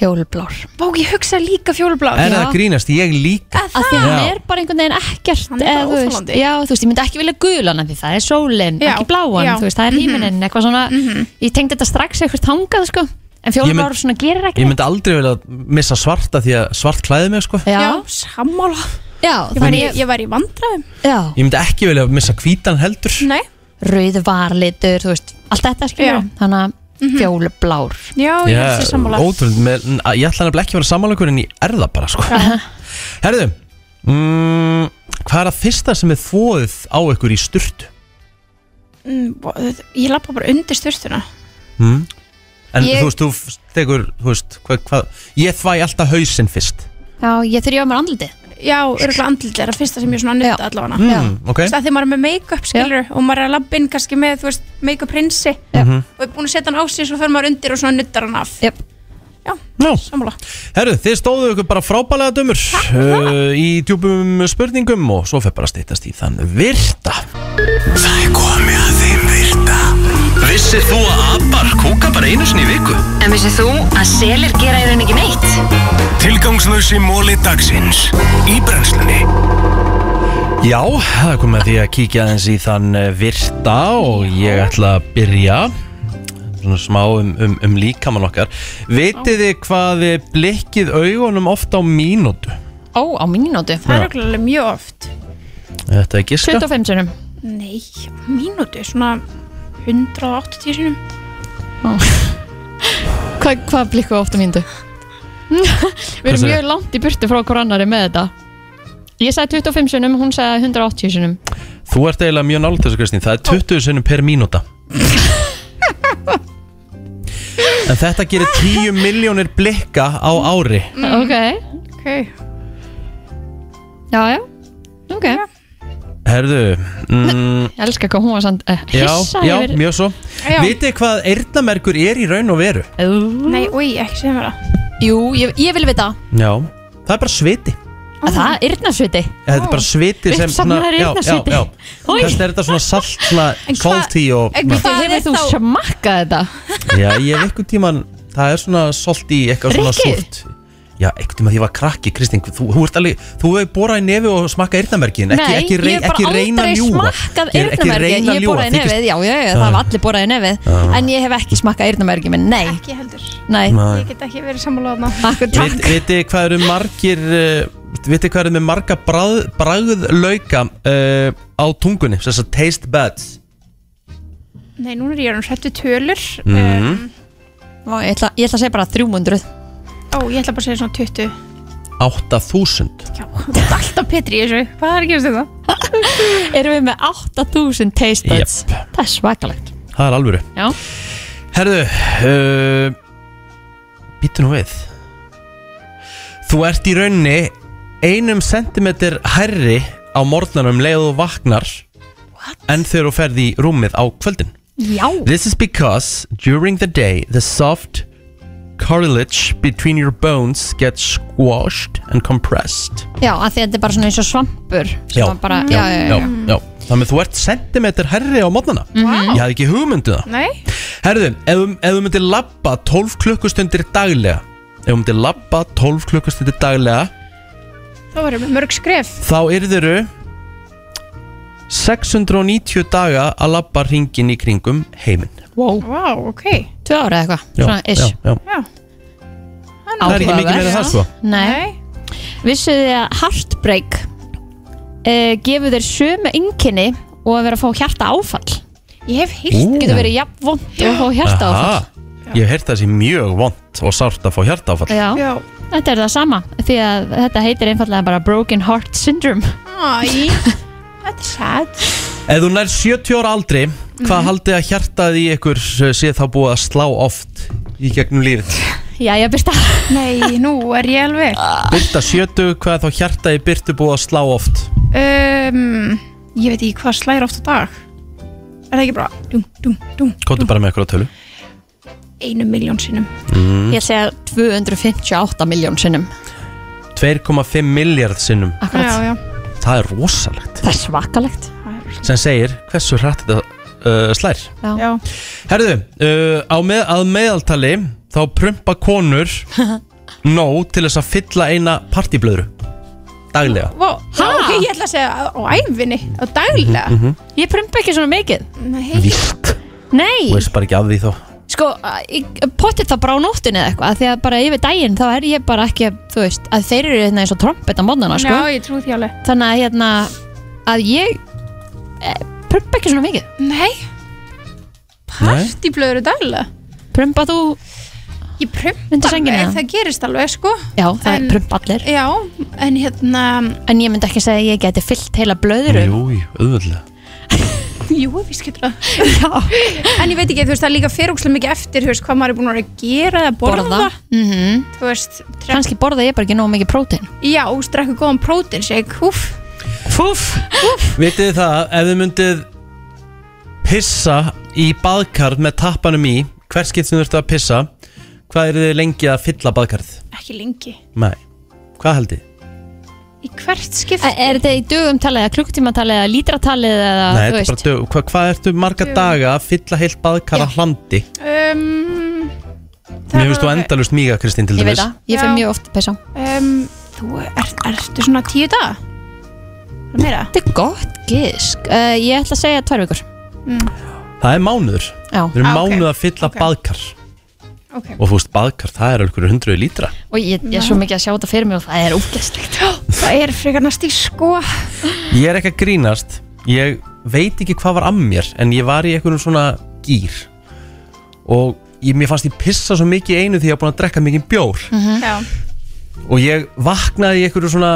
B: Fjólblár
M: Vá, ég hugsa líka fjólublá
A: Er það að grínast? Ég líka.
B: Af því að hann
A: Já.
B: er bara einhvern veginn ekkert
M: Hann er bara
B: eða, þú veist,
M: óþolandi.
B: Já, þú veist, ég myndi ekki vilja gulan af því það er sólin,
M: Já,
B: ekki bláan
M: já.
B: þú veist, það er
M: Mhm.
B: híminin, eitthvað svona Ég tengdi þetta strax eitthvað tangað, sko En
A: Ég
B: fjólblár
A: mynd-
B: svona gerir
A: Ég myndi aldrei vilja missa svarta Því að svart klæði mig sko.
B: Já,
M: sammála.
B: Já,
M: Ég var, í, ég var í vandræðum.
B: Já,
A: Ég myndi ekki vilja missa hvítan heldur.
M: Nei.
B: Rauð varlitur, þú veist, allt þetta skilur
M: Já.
B: Þannig að fjólblár
M: Já, ég held sér sammála.
A: ótrúlega með, Ég ætla nefnilega ekki að vera sammála en ég er það bara sko. Herðu mm, Hvað er það fyrsta sem er þvoðið á ykkur í sturtu?
M: Mm, þetta- Ég lappa bara undir styrtuna
A: Mm? En
M: Ég-
A: þú veist, þú f- tekur, þú veist, hvað, hvað Ég þvæ alltaf hausinn fyrst.
B: Já, ég þurfi á mér andlitið
M: Já, örgulega andlitið er það fyrsta sem ég svona nutta allavega
A: Mm, ok.
M: Þú veist, að Því maður er með make-up skilur og maður er að labba inn kannski með, þú veist, make-up prinsi
A: Mhm.
M: og er búin að setja hann á sig svo fer maður undir og svona nuttar hann af.
B: Yep.
M: Já,
A: no.
M: sammála.
A: Herðu, þið stóðu ykkur bara frábælega dömur uh, Í djúpum spurningum Og svo fer bara að stýttast í þann virta.
J: Það er komið að þeim virta Vissir þú að abar kúka bara einu sinni í viku?
C: En vissið þú að selir gera í raun ekki neitt?
J: Tilgangslösi móli dagsins Í brennslunni.
A: Já, það er komið að því að kíkja aðeins í þann eh, virta Og ég ætla að byrja Svona smá um, um, um líkamann okkar. Vitið þið hvað þið blikkið augunum ofta á mínútu?
B: Ó, á mínútu?
M: Það er örgulega mjög oft.
A: Þetta er giska
B: 25 sinum
M: Nei, mínútu, svona 180 sinum
B: Hva, Hvað blikku ofta mínútu? (laughs) Við erum mjög langt í burtu frá hver annari með þetta. Ég sagði 25 sinum, hún sagði 180 sinum
A: Þú ert eiginlega mjög nált þessu Kristín. Það er 20 sinnum per mínúta. (laughs) En þetta gerir 10 miljónir blikka á ári.
B: Ok,
M: Ok.
B: Já, já. Ok
A: Herðu mm, (laughs)
B: Ég elska hvað hún var samt uh,
A: Já,
B: hissa
A: já,
B: yfir
A: mjög svo
M: Já.
A: Vitið hvað eyrnamerkur er í raun og veru?
M: Nei, úi, ekki mér það
B: Jú, ég, ég vil vita
A: Já, það er bara sviti
B: að Það er yrnasviti
A: Þetta er bara sviti sem
B: Uppsafnaður
A: já, já,
B: eyrnasviti.
A: já.
B: Oj.
A: Þess er þetta svona salt svona
B: En hvað-
A: salty og
B: En hvað hefur þú smakkað þetta?
A: Já, ég hef einhvern tíman Það er svona salty, eitthvað svona
B: Rikki?
A: súrt Já, einhvern tíma því ég var krakki, Kristín Þú, þú ert alveg, þú hefur borað í nefi og smakkað eyrnamerkin ekki,
B: Nei,
A: ekki, rey,
B: hef
A: ekki
B: bara
A: reyna að
B: aldrei
A: ljúga.
B: smakkað
A: Ég er ekki
B: eyrnamerki
A: reyna að
B: Ég
A: ljúga,
B: boraði
A: þykist-
B: nefið, já, já, já,
A: Já.
B: það hafa allir boraði nefið
A: Já.
B: En ég hef ekki smakkað eyrnamerki minn, nei.
M: Ekki heldur.
B: Nei,
A: Nei.
M: Ég get ekki verið sammála þarna.
B: Akkur
A: Vit, Vitið hvað eru margir uh, Vitið hvað eru með marga bragð, bragðlauka uh, á tungunni Þess að taste buds.
M: Nei, núna er ég orðin hrættu tölur
A: mm.
B: Ó, ég, ætla, ég ætla að segja bara 300
M: Ó, ég ætla bara að segja svona 20
A: 8000
M: Já, þetta er alltaf Petri í þessu. Hvað er að gerast þetta? (laughs)
B: Erum við með 8000 taste buds?
A: Jep.
B: Það er svakalegt.
A: Það er alvöru.
B: Já.
A: Herðu uh, Býtu nú við. Þú ert í raunni einum sentimeter hærri á morgnanum leið og vaknar What? en þegar þú ferð í rúmið á kvöldin.
B: Já.
A: This is because during the day the soft cartilage between your bones gets squashed and compressed.
B: Já, að því að þetta er bara svona eins og svampur sem að bara, já, já, já, já.
A: já. Þannig að þú ert sentimeter hærri á
B: Mhm.
A: Ég hafði ekki hugmyndu það.
M: Nei.
A: Herðu, ef, þú- ef þú myndir labba 12 klukkustundir daglega Ef þú myndir labba 12 klukkustundir daglega
M: Þá varum við mörg skref.
A: Þá yrðuru 690 daga að labba ringin í kringum heiminn.
B: Wow,
M: wow ok
B: Tvö ára eða eitthvað,
A: Já,
B: svona ish.
A: já, já.
M: Já.
A: Það er ekki mikið meira það sko.
B: Nei, Vissuð þið að Heartbreak uh, gefur þér sömu einkenni og að vera að fá hjarta áfall
M: Ég hef
A: Ú.
B: Getur verið jafn vond og að fá hjarta áfall
A: Aha, Ég hef heyrt það sé mjög vond og sárt að fá hjartaáfall.
B: Já. þetta er það sama Því að þetta heitir einfallega bara Broken Heart Syndrome.
M: Æ, þetta er sad.
A: Ef þú nær 70 ára aldri Hvað haldið að hjartað í ykkur sé þá búið að slá oft í gegnum lífið?
B: Já, ég byrsta
M: Nei, nú er ég alveg.
A: Byrta 70, hvað er þá hjartað í byrtu búið að slá oft?
M: um, Ég veit ekki hvað slæðir oft á dag. Er það ekki bara dum, dum, dum,
A: Kóttu bara með ykkur á tölu.
M: Einu miljón sinnum.
A: Mm.
B: Ég segja 258 miljón sinnum.
A: 2,5 miljard sinnum.
B: Akkurat.
M: Já, já
A: Það er rosalegt.
B: Það er svakalegt.
A: Sem segir hversu hrætt þetta uh, slær.
B: Já,
M: já.
A: Herðu, uh, á með, að meðaltali þá prumpa konur (laughs) nóg til þess að fylla eina partíblöðru daglega.
M: Vá, já, ok, ég ætla að segja á á æfinni, á daglega?
A: Mhm.
B: Ég prumpa ekki svona mikið.
M: Nei,
A: Víst,
B: Nei,
A: þú veist bara ekki af því þó
B: sko, potið það bara á nóttunni eða eitthvað Því að bara yfir daginn þá er ég bara ekki Þú veist, að þeir eru hérna eins og trompet á mótnana sko.
M: Já, ég trú því alveg.
B: Þannig að hérna Að ég e, prumpa ekki svona mikið.
M: Nei. Partíblöður daglega
B: Prumpa þú
M: Ég prumpa alveg, það gerist alveg sko.
B: Já, það
M: En-
B: er prumpa allir.
M: Já, en hérna
B: En ég myndi ekki segja að ég geti fyllt heila blöðuru
A: Jú, jú, auðvöldlega (laughs)
M: Jú, við skilur það. En ég veit ekki, þú veist, það er líka fyrirúkslega mikið eftir Þú veist, hvað maður er búin að vera að gera eða borða,
B: Borða. Mhm.
M: Þú veist,
B: Kannski borða ég bara ekki nógu mikið prótein.
M: Já, þú veist, drekku góðan prótein Seg, húf
B: Fúf
A: Vitið þið það, ef þið myndið pissa í baðkar með tappanum í hver skipt sem þú ert að pissa hvað eru þið lengi að fylla baðkarð?
M: Ekki lengi.
A: Nei, hvað held þið?
M: Í hvert skipt
B: Er þetta í dögum talið eða klukktíma talið eða lítra talið eða
A: Nei,
B: þú
A: þetta er
B: veist
A: bara dög, hvað, hvað ertu marga
M: Dögum.
A: daga að fylla heilt baðkar að hlandi?
M: um,
A: Mér finnst þú endalust míga, Kristín, til
B: Ég
A: dæmis
B: veit það, ég fyrir mjög oft pissa
M: um, Þú er, ertu svona tíu daga? Það meira?
B: Þetta er gott gisk uh, Ég ætla að segja tvær vikur
M: Mm.
A: Það er mánuður
B: Já.
A: Við erum
M: Ah, ok,
A: mánuð að fylla
M: ok.
A: baðkar
M: Ok.
A: Og þú veist, baðkar, það er einhverju hundruði lítra.
B: Og ég, ég er svo mikið að sjá þetta fyrir mig og það er ógæstlegt
M: Það er frekar næst í sko.
A: Ég er ekki að grínast. Ég veit ekki hvað var að mér En ég var í einhverjum svona gýr Og ég, mér fannst ég pissa svo mikið einu Því ég var búin að drekka mikið bjór.
M: Já.
A: Og ég vaknaði í einhverju svona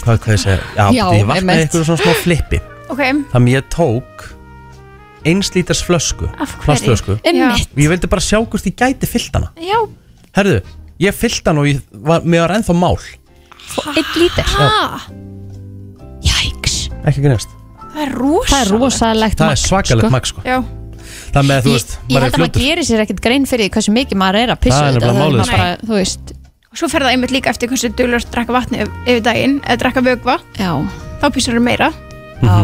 A: Hvað, hvað ég segja Já,
B: Já,
A: ég vaknaði í einhverju svona smá flippi.
M: Ok,
A: Þannig ég tók Eins lítars flösku.
M: Af hverju?
A: Plastflösku.
B: Einmitt.
A: Og ég vildi bara sjá hvort ég gæti fyllt hana.
M: Já.
A: Herðu, ég fyllt hana og ég var, mér var ennþá mál.
B: Einn lítir
M: Ha?
A: ekki greinast
M: Það er rosalegt.
B: Það er rosalegt
A: Það er svakalegt magn sko.
M: Já,
A: Það með þú veist,
B: Ég held að maður gerir sér ekkert grein fyrir því hversu mikið maður er að pissa
A: Það er nefnilega málið,
B: maður bara, þú veist.
M: Og svo fer það einmitt líka eftir hversu duglur drakka vatni yf- yfir daginn eða drakka vögva
B: Já.
M: þá pissar það meira.
B: Já.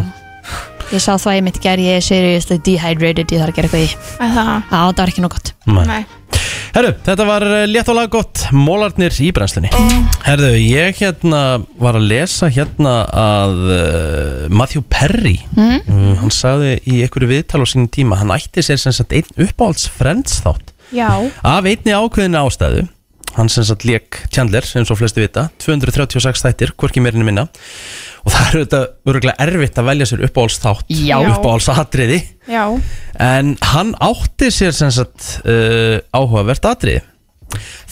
B: Ég sá það ég mitt gerði, ég er seriously dehydrated, ég þarf að gera eitthvað í.
M: Að það?
B: Já, það var ekki nokkuð gott.
A: Nei. Herru, þetta var eh, létt og laggott Mólarnir í brennslunni. Herru, ég hérna var að lesa hérna að uh, Matthew Perry
B: Mhm.
A: uh, Hann sagði í einhverju viðtal á sínum tíma Hann ætti sér sem sagt einn uppáhalds friends þátt.
M: Já,
A: Af einni ákveðinu ástæðu Hann sem sagt leik Chandler, eins og flesti vita 236 þættir, hvorki meirinu minna. Og það er þetta örgulega erfitt að velja sér uppáhalds þátt
B: Já.
A: Uppáhalds atriði
M: já,
A: En hann átti sér sem sagt uh, áhugavert atriði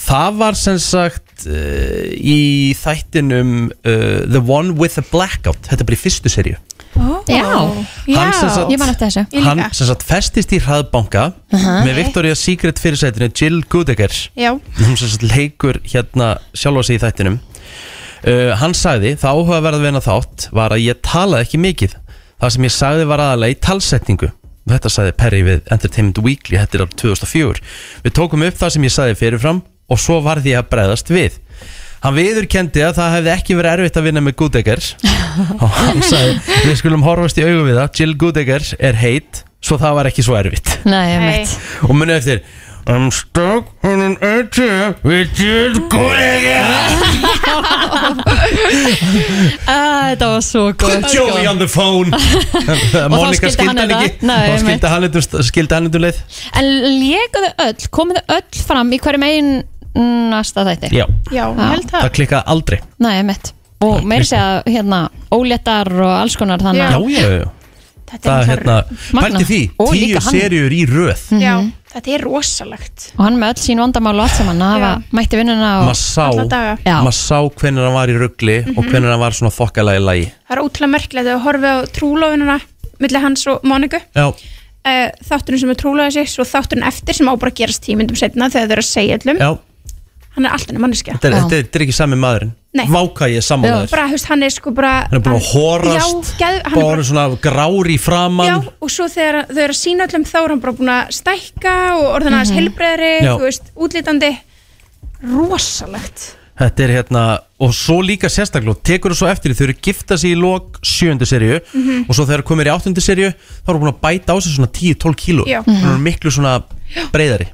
A: Það var sem sagt uh, í þættinum uh, The One with the Blackout. Þetta er bara í fyrstu serju
B: Já,
A: Hann sem sagt-
B: ég man eftir þessu.
A: Hann sem sagt festist í hraðbanka með Victoria's Secret fyrirsætinu Jill Goodegger.
M: Já.
A: Hún sem sagt leikur hérna sjálfa sig í þættinum. Uh, hann sagði, það áhugaverð við hennar þátt var að ég talaði ekki mikið. Það sem ég sagði var aðalega í talsetningu þetta sagði Perry við Entertainment Weekly þetta er á 2004 við tókum upp það sem ég sagði fyrirfram og svo varði ég að bregðast við. Hann viðurkendi að það hefði ekki verið erfitt að vinna með Goodegger (laughs) og hann sagði, við skulum horfast í augu við það Jill Goodegger er heit svo það var ekki svo erfitt.
B: Nei, ég veit
A: og muni eftir I'm stuck on an ATM with Jill
B: Ah, Þetta var svo gott
A: Put Joey on the phone. (laughs) Monika
B: skildi hann þetta.
A: ekki.
B: Nei, einmitt.
A: skildi hann þetta skildi hann þetta leið.
B: En lékuðu öll, komuðu öll fram í hverju megin næsta þætti?
A: Já,
M: Já, ég held það.
A: Það klikkaði aldrei.
B: Nei, mitt Og meiri segja hérna óléttar og alls konar þannig.
A: Já, já, já Það er hérna,
B: Magnað.
A: pælti því
B: Og
A: Tíu
B: líka hann.
A: serjur í röð.
M: Já, þetta er rosalegt.
B: Og hann með öll sín vandamál og allt saman að hafa mætti vinnuna
A: sá,
M: Alla daga.
B: Já.
A: maður sá hvernig hann var í ruggli og
M: Mhm.
A: hvernig hann var svona þokkalega í lagi.
M: Það er ótrúlega merkilegt að horfa á trúlofinuna millir hans og Móniku.
A: Já,
M: uh, þátturinn sem er trúlofaði sig svo þátturinn eftir sem á bara að gerast tímyndum setna þegar þau eru að segja öllum.
A: Já
M: hann er alltaf manneskja.
A: Þetta er, þetta er, þetta er ekki sami maðurinn.
M: Nei.
A: Váka ég er sammálaður
M: bara, þú veist, hann er sko bara
A: Hann er búin að horast
M: já, geð, hann er
A: Bara
M: bara,
A: svona grár í framann
M: já, og svo þegar þau eru að sína öllum þá er hann bara búin að stækka og orðin aðeins
B: Mhm.
M: heilbreyðri,
A: Já.
M: þú veist, útlítandi rosalegt.
A: Þetta er hérna, og svo líka sérstaklega tekur þú svo eftir því, þau eru gifta sig í lok sjöndu serju
M: Mhm.
A: og svo þegar komir í áttundu serju þá eru búin að bæta á sig svona 10-12 kíló.
M: Já.
A: það eru miklu svona breyðari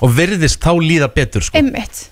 A: og virðist þá líða betur sko.
M: Einmitt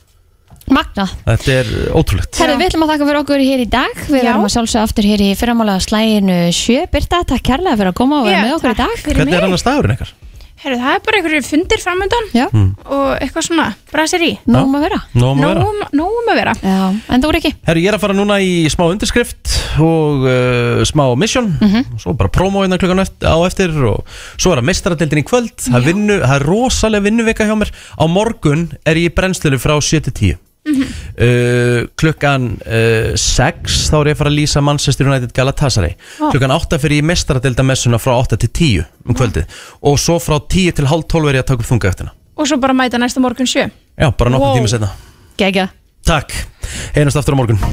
B: Magnað
A: þetta er ótrúlegt.
B: Herðu, við ætlum að þakka fyrir okkur hér í dag. Við
M: Já.
B: verðum að sjálfsögja aftur hér í fyrramálega slæginu sjö. Birta, takk kærlega fyrir að koma og vera
M: Já,
B: með okkur í dag.
A: hvernig er annars dagurinn ykkar?
M: Herru, það er bara einhverju fundir framöndan
B: Já.
A: Mm.
M: og eitthvað svona brasir í.
B: Nóum að vera.
A: Nóum að vera.
M: Nóum að vera.
B: Já, en þú er ekki
A: Herru, ég er að fara núna í smá undirskrift og uh, smá mission.
B: Mhm.
A: svo bara promo hérna klukkan eft- á eftir og svo er að mestaradeildin í kvöld. Það vinnu, það er rosalega vinnuvika hjá mér. Á morgun er ég í brennslunni frá 7-10
B: Mhm.
A: uh, klukkan uh, 6 þá er ég að fara að lýsa Manchester United Galatasaray.
M: Ó.
A: klukkan 8 fyrir ég mestaradeilda messuna frá 8 til 10 um kvöldið. Og svo frá 10 til halv 12 er ég að taka upp þunga eftirna
M: og svo bara mæta næsta morgun sjö.
A: Já, bara nokkuð
M: Wow.
A: tíma setna
B: Gegja
A: Takk, einast aftur á morgun